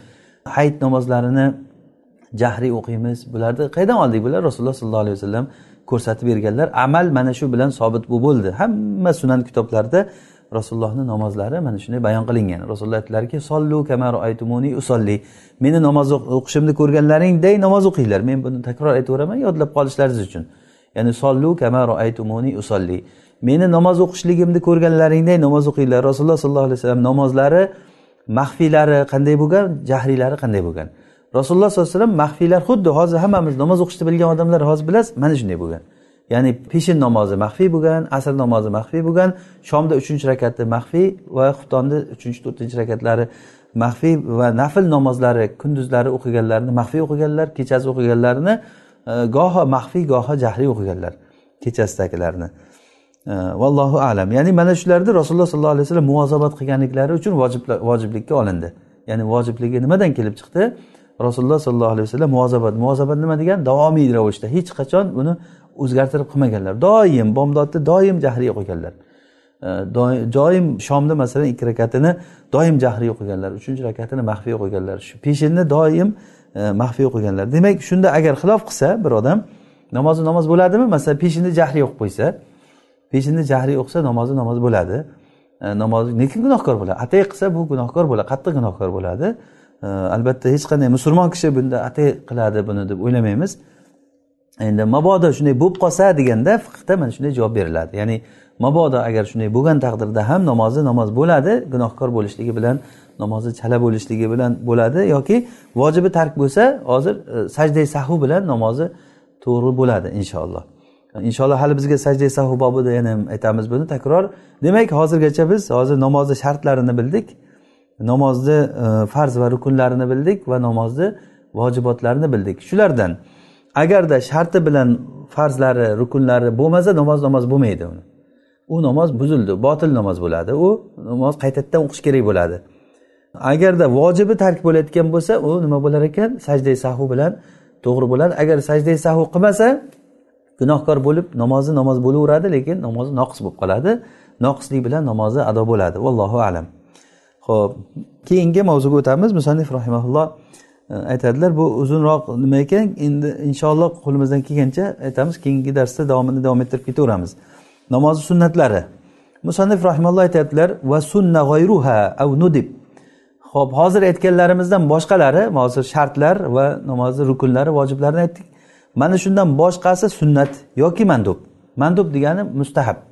hayit namozlarini jahriy o'qiymiz. Bularni qayerdan oldik bular? Rasululloh sollallohu alayhi vasallam ko'rsatib berganlar amal mana shu bilan sobit bu bo'ldi. Hamma sunan kitoblarida rasulullohni namozlari mana shunday bayon qilingan. Rasululloh aytdilarki sollu kamaru aytumuni usolli meni namoz o'qishimni ko'rganlaringday namoz o'qinglar. Men buni takror aytaveraman yodlab qolishlaringiz uchun. Ya'ni sollu kamaru aytumuni usolli meni namoz o'qishligimni ko'rganlaringday namoz o'qinglar. Rasululloh sollallohu alayhi vasallam namozlari maxfiylari qanday bo'lgan jahriylari qanday bo'lgan? Rasululloh sollallohu alayhi vasallam maxfiylar xuddi hozir hammamiz namoz o'qishni bilgan odamlar hozir bilasiz mana shunday bo'lgan. Ya'ni peshin namozi maxfiy bo'lgan asr namozi maxfiy bo'lgan shomda uchinchi rakati maxfiy va xuftonni uchinchi to'rtinchi rakatlari maxfiy va nafl namozlari kunduzlari o'qiganlarini maxfiy o'qiganlar kechasi o'qiganlarini e, goho maxfiy goho jahriy o'qiganlar kechasidagilarni e, vallohu alam. Ya'ni mana shularni rasululloh sollallohu alayhi vasallam muvozabat qilganliklari uchun vojiblikka olindi. Ya'ni vojibligi nimadan kelib chiqdi? Rasululloh sollallohu alayhi vasallam muvozabat muvozabat nima degani davomiy ravishda. Hech qachon buni o'zgartirib qilmaganlar. Doim bomdodni doim jahriy o'qiganlar. Doim shomni masalan ikki rakatini doim jahriy o'qiganlar uchinchi rakatini maxfiy o'qiganlar. Shu peshinni doim e, maxfiy o'qiganlar. Demak shunda agar xilof qilsa bir odam namozi namoz bo'ladimi? Masalan peshinni jahriy o'qib qo'ysa peshinni jahriy o'qisa namozi namoz bo'ladi. E, namoz lekin gunohkor bo'ladi. Atay qilsa bu gunohkor bo'ladi qattiq gunohkor bo'ladi. Albatta hech qanday musulmon kishi bunda atay qiladi buni deb o'ylamaymiz. Endi mabodo shunday bo'lib qolsa deganda fiqda mana shunday javob beriladi. Ya'ni mabodo agar shunday bo'lgan taqdirda ham namozi namoz bo'ladi gunohkor bo'lishligi bilan namozi chala bo'lishligi bilan bo'ladi yoki vojibi tark bo'lsa hozir e, sajday sahu bilan namozi to'g'ri bo'ladi inshaalloh. Inshaalloh hali bizga sajday sahu bobida yana aytamiz buni takror. Demak hozirgacha biz hozir namozni shartlarini bildik. Namozni e, farz va rukunlarini bildik va namozni vojibotlarini bildik. Shulardan agarda sharti bilan farzlari rukunlari bo'lmasa namoz namoz bo'lmaydi uni. U namoz buzildi botil namoz bo'ladi. U namoz qaytadan o'qish kerak bo'ladi. Agarda vojibi tark bo'layotgan bo'lsa u nima bo'lar ekan? Sajday sahu bilan to'g'ri bo'ladi. Agar sajday sahu qilmasa gunohkor bo'lib namozi namoz bo'laveradi lekin namozi noqis bo'lib qoladi. Noqislik bilan namozi ado bo'ladi. Vallohu alam. Ho'p keyingi mavzuga o'tamiz. Musannif rahimaulloh e, aytadilar bu uzunroq nima ekan? Endi inshaalloh qo'limizdan kelgancha aytamiz keyingi darsda davomini davom ettirib ketaveramiz. Namozni sunnatlari. Musannif rahimalloh aytyaptilar va sunna g'oyruha av nudib. Ho'p hozir aytganlarimizdan boshqalari hozir shartlar va namozni rukunlari vojiblarini aytdik. Mana shundan boshqasi sunnat yoki mandub. Mandub degani mustahab.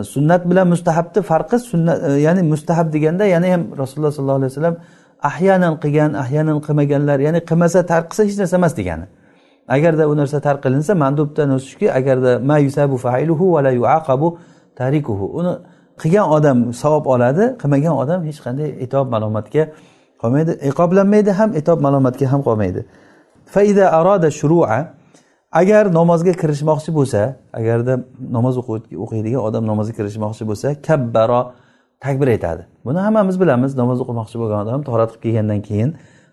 Sunnat bilan mustahabni farqi sunnat e, ya'ni mustahab deganda yana ham rasululloh sollallohu alayhi vasallam ahyanan qilgan ahyanan qilmaganlar ya'ni qilmasa tark qilsa hech narsa emas degani. Agarda u narsa tark qilinsa mandubdan o'sishki agarda ma yusabu failuhu va la yuaqabu tarikuhu uni qilgan odam savob oladi qilmagan odam hech qanday itob malomatga qolmaydi. Iqoblanmaydi ham itob malomatga ham qolmaydi. Faida aroda shurua agar namozga kirishmoqchi bo'lsa agarda namoz o'qiydigan odam namozga kirishmoqchi bo'lsa kabbaro takbir aytadi. Buni hammamiz bilamiz. Namoz o'qimoqchi bo'lgan odam torat qilib kelgandan keyin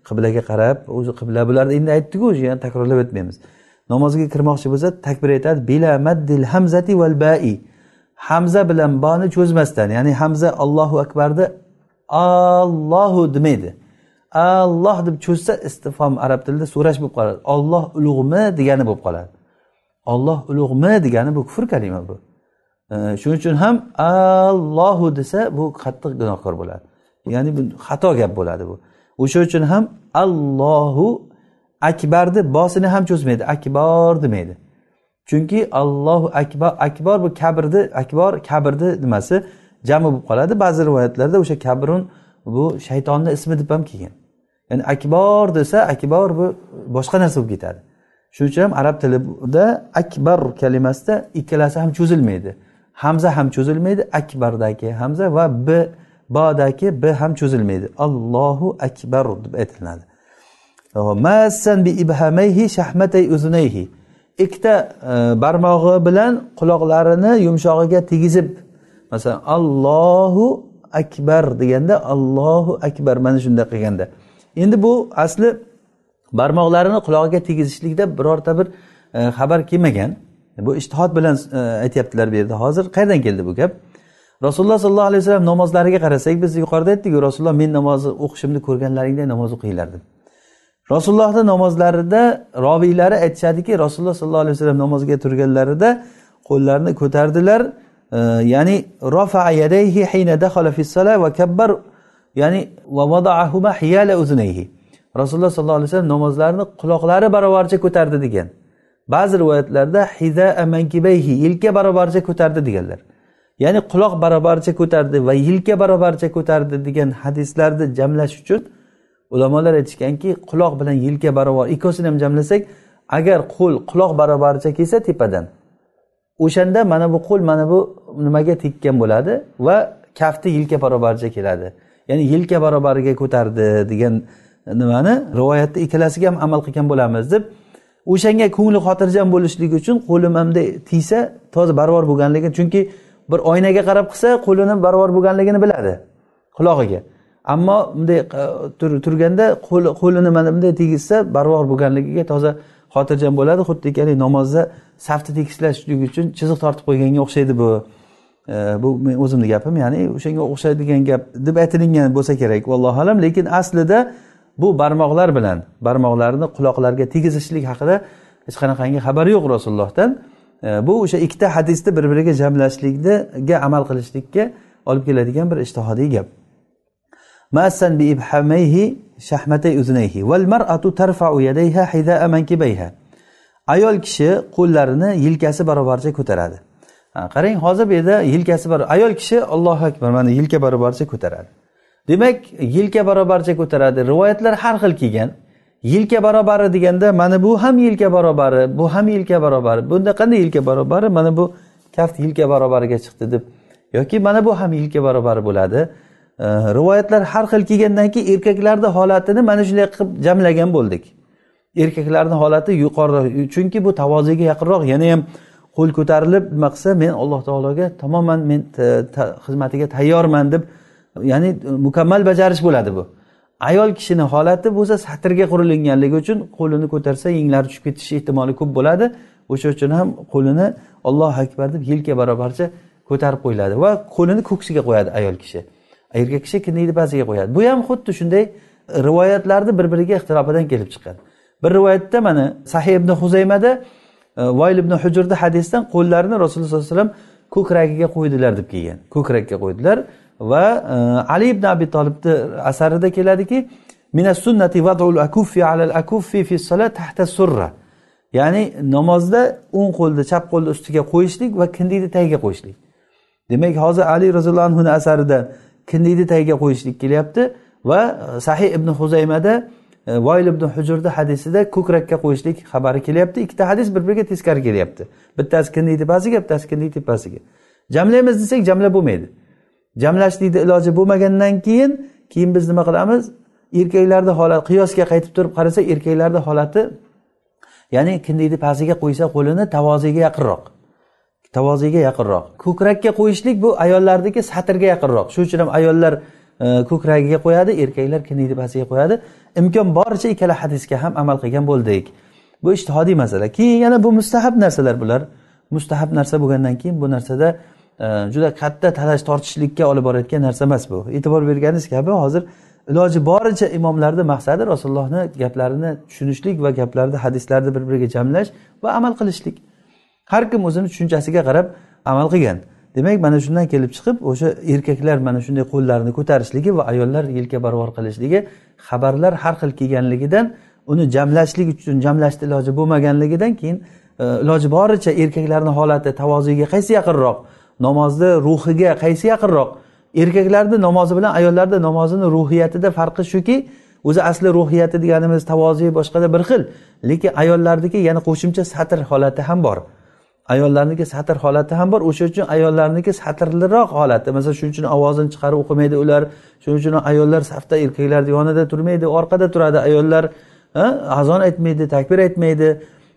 qiblaga qarab o'zi qibla bularni endi aytdiku o'zi yana takrorlab o'tmaymiz. Namozga kirmoqchi bo'lsa takbir aytadi bila maddil hamzati val bai. Hamza bilan boni cho'zmasdan ya'ni hamza allohu akbarni allohu demaydi. Alloh deb cho'zsa istifom arab tilida so'rash bo'lib qoladi. Olloh ulug'mi degani bo'lib qoladi. Olloh ulug'mi degani bu kufr kalima bu. Shuning uchun ham allohu desa bu qattiq gunohkor bo'ladi. Ya'ni bu xato gap bo'ladi bu. O'sha uchun ham allohu akbarni bosini ham cho'zmaydi akbor demaydi. Chunki allohu akbar akbor bu kabrni akbor kabrni nimasi? Jami bo'lib qoladi. Ba'zi rivoyatlarda o'sha kabrun bu shaytonni ismi deb ham kelgan. Ya'ni akbor desa akbor bu boshqa narsa bo'lib ketadi. Shuning uchun ham arab tilida akbar kalimasida ikkalasi ham cho'zilmaydi. Hamza ham cho'zilmaydi akbardagi hamza va b bodagi b ham cho'zilmaydi. Allohu akbar deb aytiladi. Massan bi ibhamayhi shahmatay uzunayhi ikkita e, barmog'i bilan quloqlarini yumshog'iga tegizib masalan allohu akbar deganda allohu akbar. Mana shunday qilganda. Endi bu asli barmoqlarini qulog'iga tegizishlikda birorta bir e, xabar kelmagan. Bu ishtihod bilan e, aytyaptilar bu yerda. Hozir qayerdan keldi bu gap? Rasululloh sollallohu alayhi vasallam namozlariga qarasak biz yuqorida aytdikku rasululloh men namozni o'qishimni ko'rganlaringday namoz o'qinglar deb rasulullohni namozlarida roviylari aytishadiki rasululloh sollallohu alayhi vasallam namozga turganlarida qo'llarini ko'tardilar. Ya'ni rafa yadayhi hina dakhala fi va kabbar ya'ni va vada'ahuma hiyala uzunayhi. Rasululloh sollallohu alayhi vasallam namozlarni quloqlari barobarcha ko'tardi degan. Ba'zi rivoyatlarda hiza mankibayhi yelka barobarcha ko'tardi deganlar. Ya'ni quloq barobarcha ko'tardi va yelka barobarcha ko'tardi degan hadislarni jamlash uchun ulamolar aytishganki quloq bilan yelka barobar ikkovsini ham jamlasak agar qo'l quloq barobarcha kelsa tepadan o'shanda mana bu qo'l mana bu nimaga tekkan bo'ladi va kafti yelka barobaricha keladi. Ya'ni yelka barobariga ko'tardi degan nimani rivoyatda ikkalasiga ham amal qilgan bo'lamiz deb o'shanga ko'ngli xotirjam bo'lishligi uchun qo'lim hamda tiysa toza barobar bo'lganligini chunki bir oynaga qarab qilsa qo'lini barobar bo'lganligini biladi qulog'iga. Ammo bunday e, turganda qo'lini mana bunday tegizsa barobar bo'lganligiga toza xotirjam bo'ladi xuddiki namozda safni tekislashlik uchun chiziq tortib qo'yganga o'xshaydi bu e, bu men o'zimni gapim ya'ni o'shanga o'xshaydigan gap deb aytilingan bo'lsa kerak vallohu alam. Lekin aslida bu barmoqlar bilan barmoqlarni quloqlarga tegizishlik haqida hech qanaqangi xabari yo'q rasulullohdan. E, bu o'sha ikkita hadisni bir biriga jamlashlikga amal qilishlikka olib keladigan bir ishtihodiy gap. ماسا بإبحاميه شحمتي أذنيه والمرأة ترفع يديها حذاء منكبيها ayol kishi qo'llarini yelkasi barobarcha ko'taradi qarang hozir bu yerda yelkasi ayol kishi allohu akbar mana yelka barobarcha ko'taradi demak yelka barobarcha ko'taradi rivoyatlar har xil kelgan yelka barobari deganda mana bu ham yelka barobari bu ham yelka barobari bunda qanday yelka barobari mana bu kaft yelka barobariga chiqdi deb yoki mana bu ham yelka barobari bo'ladi Rivoyatlar har xil kelgandan keyin erkaklarni holatini mana shunday qilib jamlagan bo'ldik. Erkaklarni holati yuqoriroq chunki bu tavoziga yaqinroq yana ham qo'l ko'tarilib nima qilsa men alloh taologa tamoman men xizmatiga tayyorman deb ya'ni mukammal bajarish bo'ladi bu. Ayol kishini holati bo'lsa satrga qurilinganligi uchun qo'lini ko'tarsa yenglari tushib ketishi ehtimoli ko'p bo'ladi. O'sha uchun ham qo'lini ollohu akbar deb yelka barobarcha ko'tarib qo'yiladi va qo'lini ko'ksiga qo'yadi ayol kishi. Erkak kishi kindikni pastiga qo'yadi. Bu ham xuddi shunday rivoyatlarni bir biriga ixtilofidan kelib chiqqan. Bir rivoyatda mana sahih ibn huzaymada e, voyl ibn hujurni hadisdan qo'llarini rasululloh sollallohu alayhi vasallam ko'kragiga qo'ydilar deb kelgan. Ko'krakka qo'ydilar va e, ali ibn abi tolibni asarida keladiki sunnati akuffi alal akuffi fi tahta surra. Ya'ni namozda o'ng qo'lni chap qo'lni ustiga qo'yishlik va kindikni tagiga qo'yishlik. Demak hozir ali roziyallohu anhuni asarida kindikni tagiga qo'yishlik kelyapti va e, sahih ibn huzaymada e, voyl ibn hujurni hadisida ko'krakka qo'yishlik xabari kelyapti. Ikkita hadis bir biriga teskari kelyapti. Bittasi kindik tepasiga bittasi kindik tepasiga jamlaymiz desak jamlab bo'lmaydi. Jamlashlikni iloji bo'lmagandan keyin keyin biz nima qilamiz? Erkaklarni holati qiyosga qaytib turib qarasa erkaklarni holati ya'ni kindikni pastiga qo'ysa qo'lini tavoziga yaqinroq. Tavoziga yaqinroq. Ko'krakka qo'yishlik bu ayollarniki satrga yaqinroq. Shuning uchun ham ayollar e, ko'kragiga qo'yadi erkaklar kiniyni pastiga qo'yadi. Imkon boricha ikkala hadisga ham amal qilgan bo'ldik. Bu ishtihodiy masala. Keyin yana bu mustahab narsalar bular. Mustahab narsa bo'lgandan keyin bu narsada e, juda katta talash tortishlikka olib borayotgan narsa emas bu. E'tibor berganingiz kabi hozir iloji boricha imomlarni maqsadi rasulullohni gaplarini tushunishlik va gaplarni hadislarni bir biriga jamlash va amal qilishlik. Har kim o'zini tushunchasiga qarab amal qilgan. Demak mana shundan kelib chiqib o'sha erkaklar mana shunday qo'llarini ko'tarishligi va ayollar yelka barvar qilishligi xabarlar har xil kelganligidan uni jamlashlik uchun jamlashni iloji bo'lmaganligidan keyin e, iloji boricha erkaklarni holati tavoziga qaysi yaqinroq? Namozni ruhiga qaysi yaqinroq? Erkaklarni namozi bilan ayollarni namozini ruhiyatida farqi shuki o'zi asli ruhiyati deganimiz tavozi boshqada bir xil lekin ayollarniki yana qo'shimcha satr holati ham bor. Ayollarniki satr holati ham bor. O'sha uchun ayollarniki satrliroq holati. Masalan shuning uchun ovozini chiqarib o'qimaydi ular. Shuning uchun ayollar safda erkaklarni yonida turmaydi orqada turadi ayollar. Azon aytmaydi takbir aytmaydi.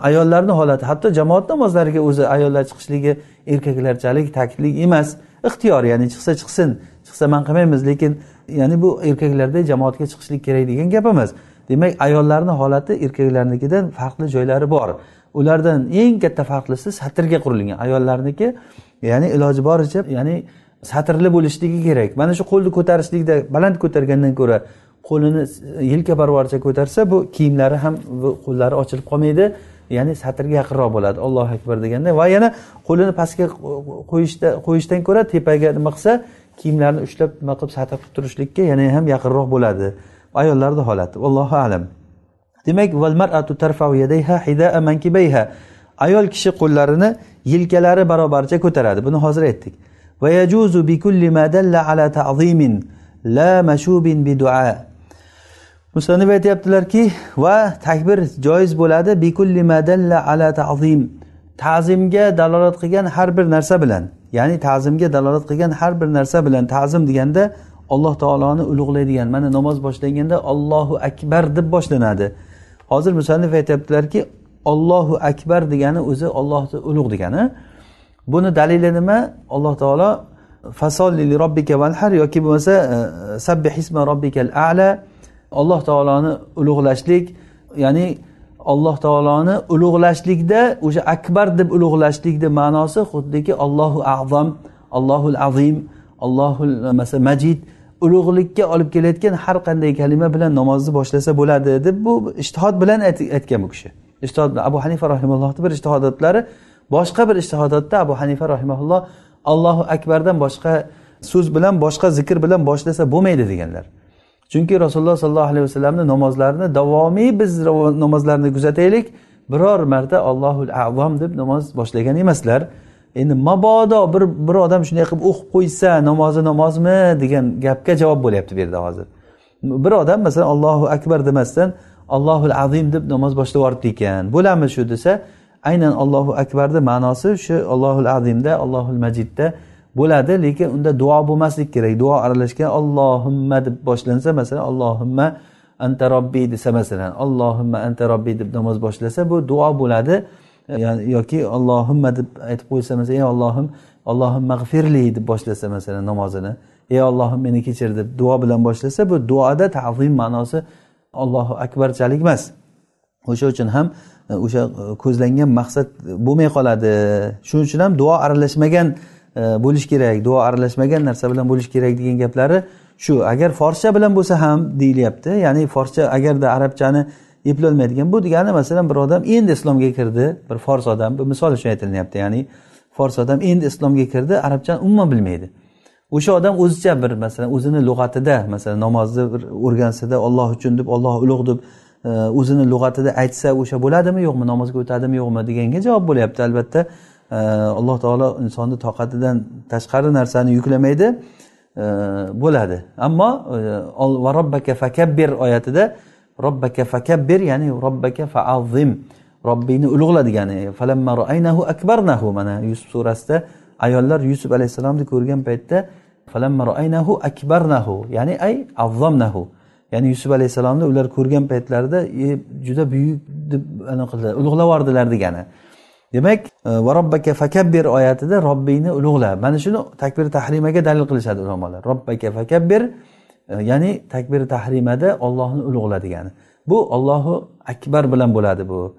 Ayollarni holati hatto jamoat namozlariga o'zi ayollar chiqishligi erkaklarchalik taklif emas. Ixtiyor ya'ni chiqsa chiqsin chiqsa man qilmaymiz lekin ya'ni bu erkaklarda jamoatga chiqishlik kerak degan gap emas demak ayollarni holati erkaklarnikidan farqli joylari bor. Ulardan eng katta farqlisi satrga qurilgan ayollarniki ya'ni iloji boricha ya'ni satrli bo'lishligi kerak. Mana shu qo'lni ko'tarishlikda baland ko'targandan ko'ra qo'lini yelka barobarcha ko'tarsa bu kiyimlari ham bu qo'llari ochilib qolmaydi ya'ni satrga yaqinroq bo'ladi. Allohu akbar deganda va yana qo'lini pastga qo'yishda qo'yishdan ko'ra tepaga nima qilsa kiyimlarni ushlab nima qilib satr qilib turishlikka yana ham yaqinroq bo'ladi. Ayollarni holati allohu alam. Demak ayol kishi qo'llarini yelkalari barobarcha ko'taradi. Buni hozir aytdik. Musannif aytyaptilarki va takbir joiz bo'ladi bikulli madalla ala ta'zim. Ta'zimga dalolat qilgan har bir narsa bilan ya'ni ta'zimga dalolat qilgan har bir narsa bilan ta'zim deganda alloh taoloni ulug'laydigan mana namoz boshlanganda ollohu akbar deb boshlanadi. Hozir musannif aytyaptilarki ollohu akbar degani o'zi ollohni ulug' degani. Buni dalili nima? Alloh taolo fasolli robbika vanhar yoki bo'lmasa sabbihisma sabbih robbikal a'la alloh taoloni ulug'lashlik ya'ni alloh taoloni ulug'lashlikda o'sha akbar deb ulug'lashlikni ma'nosi xuddiki allohu azam allohul azim allohul e, majid ulug'likka olib kelayotgan har qanday kalima bilan namozni boshlasa bo'ladi deb bu ishtihod bilan aytgan bu kishi. Ishtihod abu hanifa rahimallohni bir ishtihodotlari boshqa bir ishtihodotda abu hanifa rahimaulloh allohu akbardan boshqa so'z bilan boshqa zikr bilan boshlasa bo'lmaydi deganlar. Chunki rasululloh sollallohu alayhi vasallamni namozlarini davomiy biz namozlarni kuzataylik biror marta allohul avom deb namoz boshlagan emaslar. Endi mabodo bir bir odam shunday qilib o'qib qo'ysa namozi namozmi? degan gapga javob bo'lyapti bu yerda hozir. Bir odam masalan allohu akbar demasdan allohul azim deb namoz boshlab yuboribdi ekan. Bo'ladimi shu? desa aynan allohu akbarni ma'nosi shu allohul azimda allohul majidda bo'ladi lekin unda duo bo'lmaslik kerak. Duo aralashgan allohimma deb boshlansa masalan allohimma anta robbiy desa masalan allohimma anta robbiy deb namoz boshlasa bu duo bo'ladi. Yani yoki ollohimma deb aytib qo'ysa masalan ey ollohim ollohim mag'firli deb boshlasa masalan namozini ey ollohim meni kechir deb duo bilan boshlasa bu duoda tazim ma'nosi ollohu akbarchalik emas. O'sha uchun ham e, o'sha e, ko'zlangan maqsad bo'lmay qoladi. Shuning uchun ham duo aralashmagan e, bo'lishi kerak. Duo aralashmagan narsa bilan bo'lishi kerak degan gaplari shu. Agar forscha bilan bo'lsa ham deyilyapti. Ya'ni forscha agarda arabchani eplolmaydigan bu degani masalan bir odam endi islomga kirdi. Bir fors odam bu misol uchun aytilyapti ya'ni fors odam endi islomga kirdi arabchani umuman bilmaydi. O'sha odam o'zicha bir masalan o'zini lug'atida masalan namozni bir o'rgansada olloh uchun deb olloh ulug' deb e, o'zini lug'atida aytsa o'sha bo'ladimi yo'qmi namozga o'tadimi yo'qmi deganga javob bo'lyapti. Albatta e, alloh taolo insonni toqatidan tashqari narsani yuklamaydi e, bo'ladi. Ammo va robbaka fakabbir oyatida robbaka fakabbir ya'ni robbaka faazim. Robbingni ulug'la degani akbarnahu. Mana yusuf surasida ayollar yusuf alayhissalomni ko'rgan paytda akbarnahu. Ya'ni ay azzomnahu ya'ni yusuf alayhissalomni ular ko'rgan paytlarida e, juda buyuk deb ulug'lab yubordilar degani. Demak e, va robbaka fakabbir oyatida robbingni ulug'la. Mana shuni takbir tahrimaga dalil qilishadi ulamolar robbaka fakabbir Э, ya'ni takbir tahrimada ollohni ulug'la degani bu ollohu akbar bilan bo'ladi bu.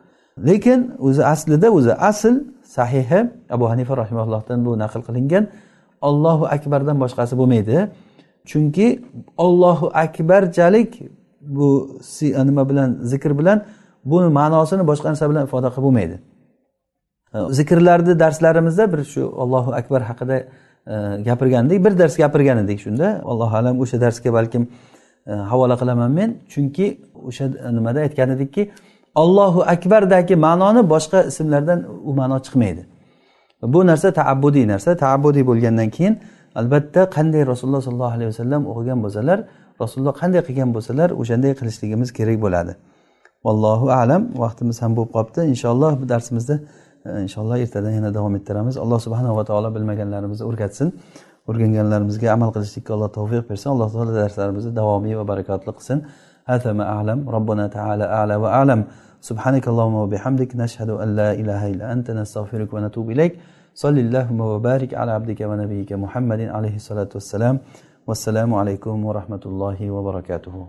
Lekin o'zi aslida o'zi asl sahihi abu hanifa rahimallohdan bu naql qilingan ollohu akbardan boshqasi bo'lmaydi. Chunki ollohu akbarchalik bu e, nima bilan zikr bilan buni ma'nosini boshqa narsa bilan ifoda qilib bo'lmaydi. E, zikrlarni darslarimizda bir shu allohu akbar haqida e, gapirgandik bir dars gapirgan edik shunda. Allohu alam o'sha darsga balkim e, havola qilaman men. Chunki o'sha nimada aytgan edikki allohu akbardagi ma'noni boshqa ismlardan u ma'no chiqmaydi. Bu narsa taabbudiy narsa. Taabbudiy bo'lgandan keyin albatta qanday rasululloh sollallohu alayhi vasallam o'qigan bo'lsalar rasululloh qanday qilgan bo'lsalar o'shanday qilishligimiz kerak bo'ladi. Vallohu alam. Vaqtimiz ham bo'lib qolibdi. Inshaalloh bu darsimizda inshaalloh ertadan yana davom ettiramiz alloh subhanava taolo bilmaganlarimizni o'rgatsin o'rganganlarimizga amal qilishlikka alloh tavfiq bersin alloh taolo darslarimizni davomiy va barakotli qilsin هذا ما أعلم ربنا تعالى أعلى وأعلم سبحانك اللهم وبحمدك نشهد أن لا إله إلا أنت نستغفرك ونتوب إليك صل اللهم وبارك على عبدك ونبيك محمد عليه الصلاة والسلام والسلام عليكم ورحمة الله وبركاته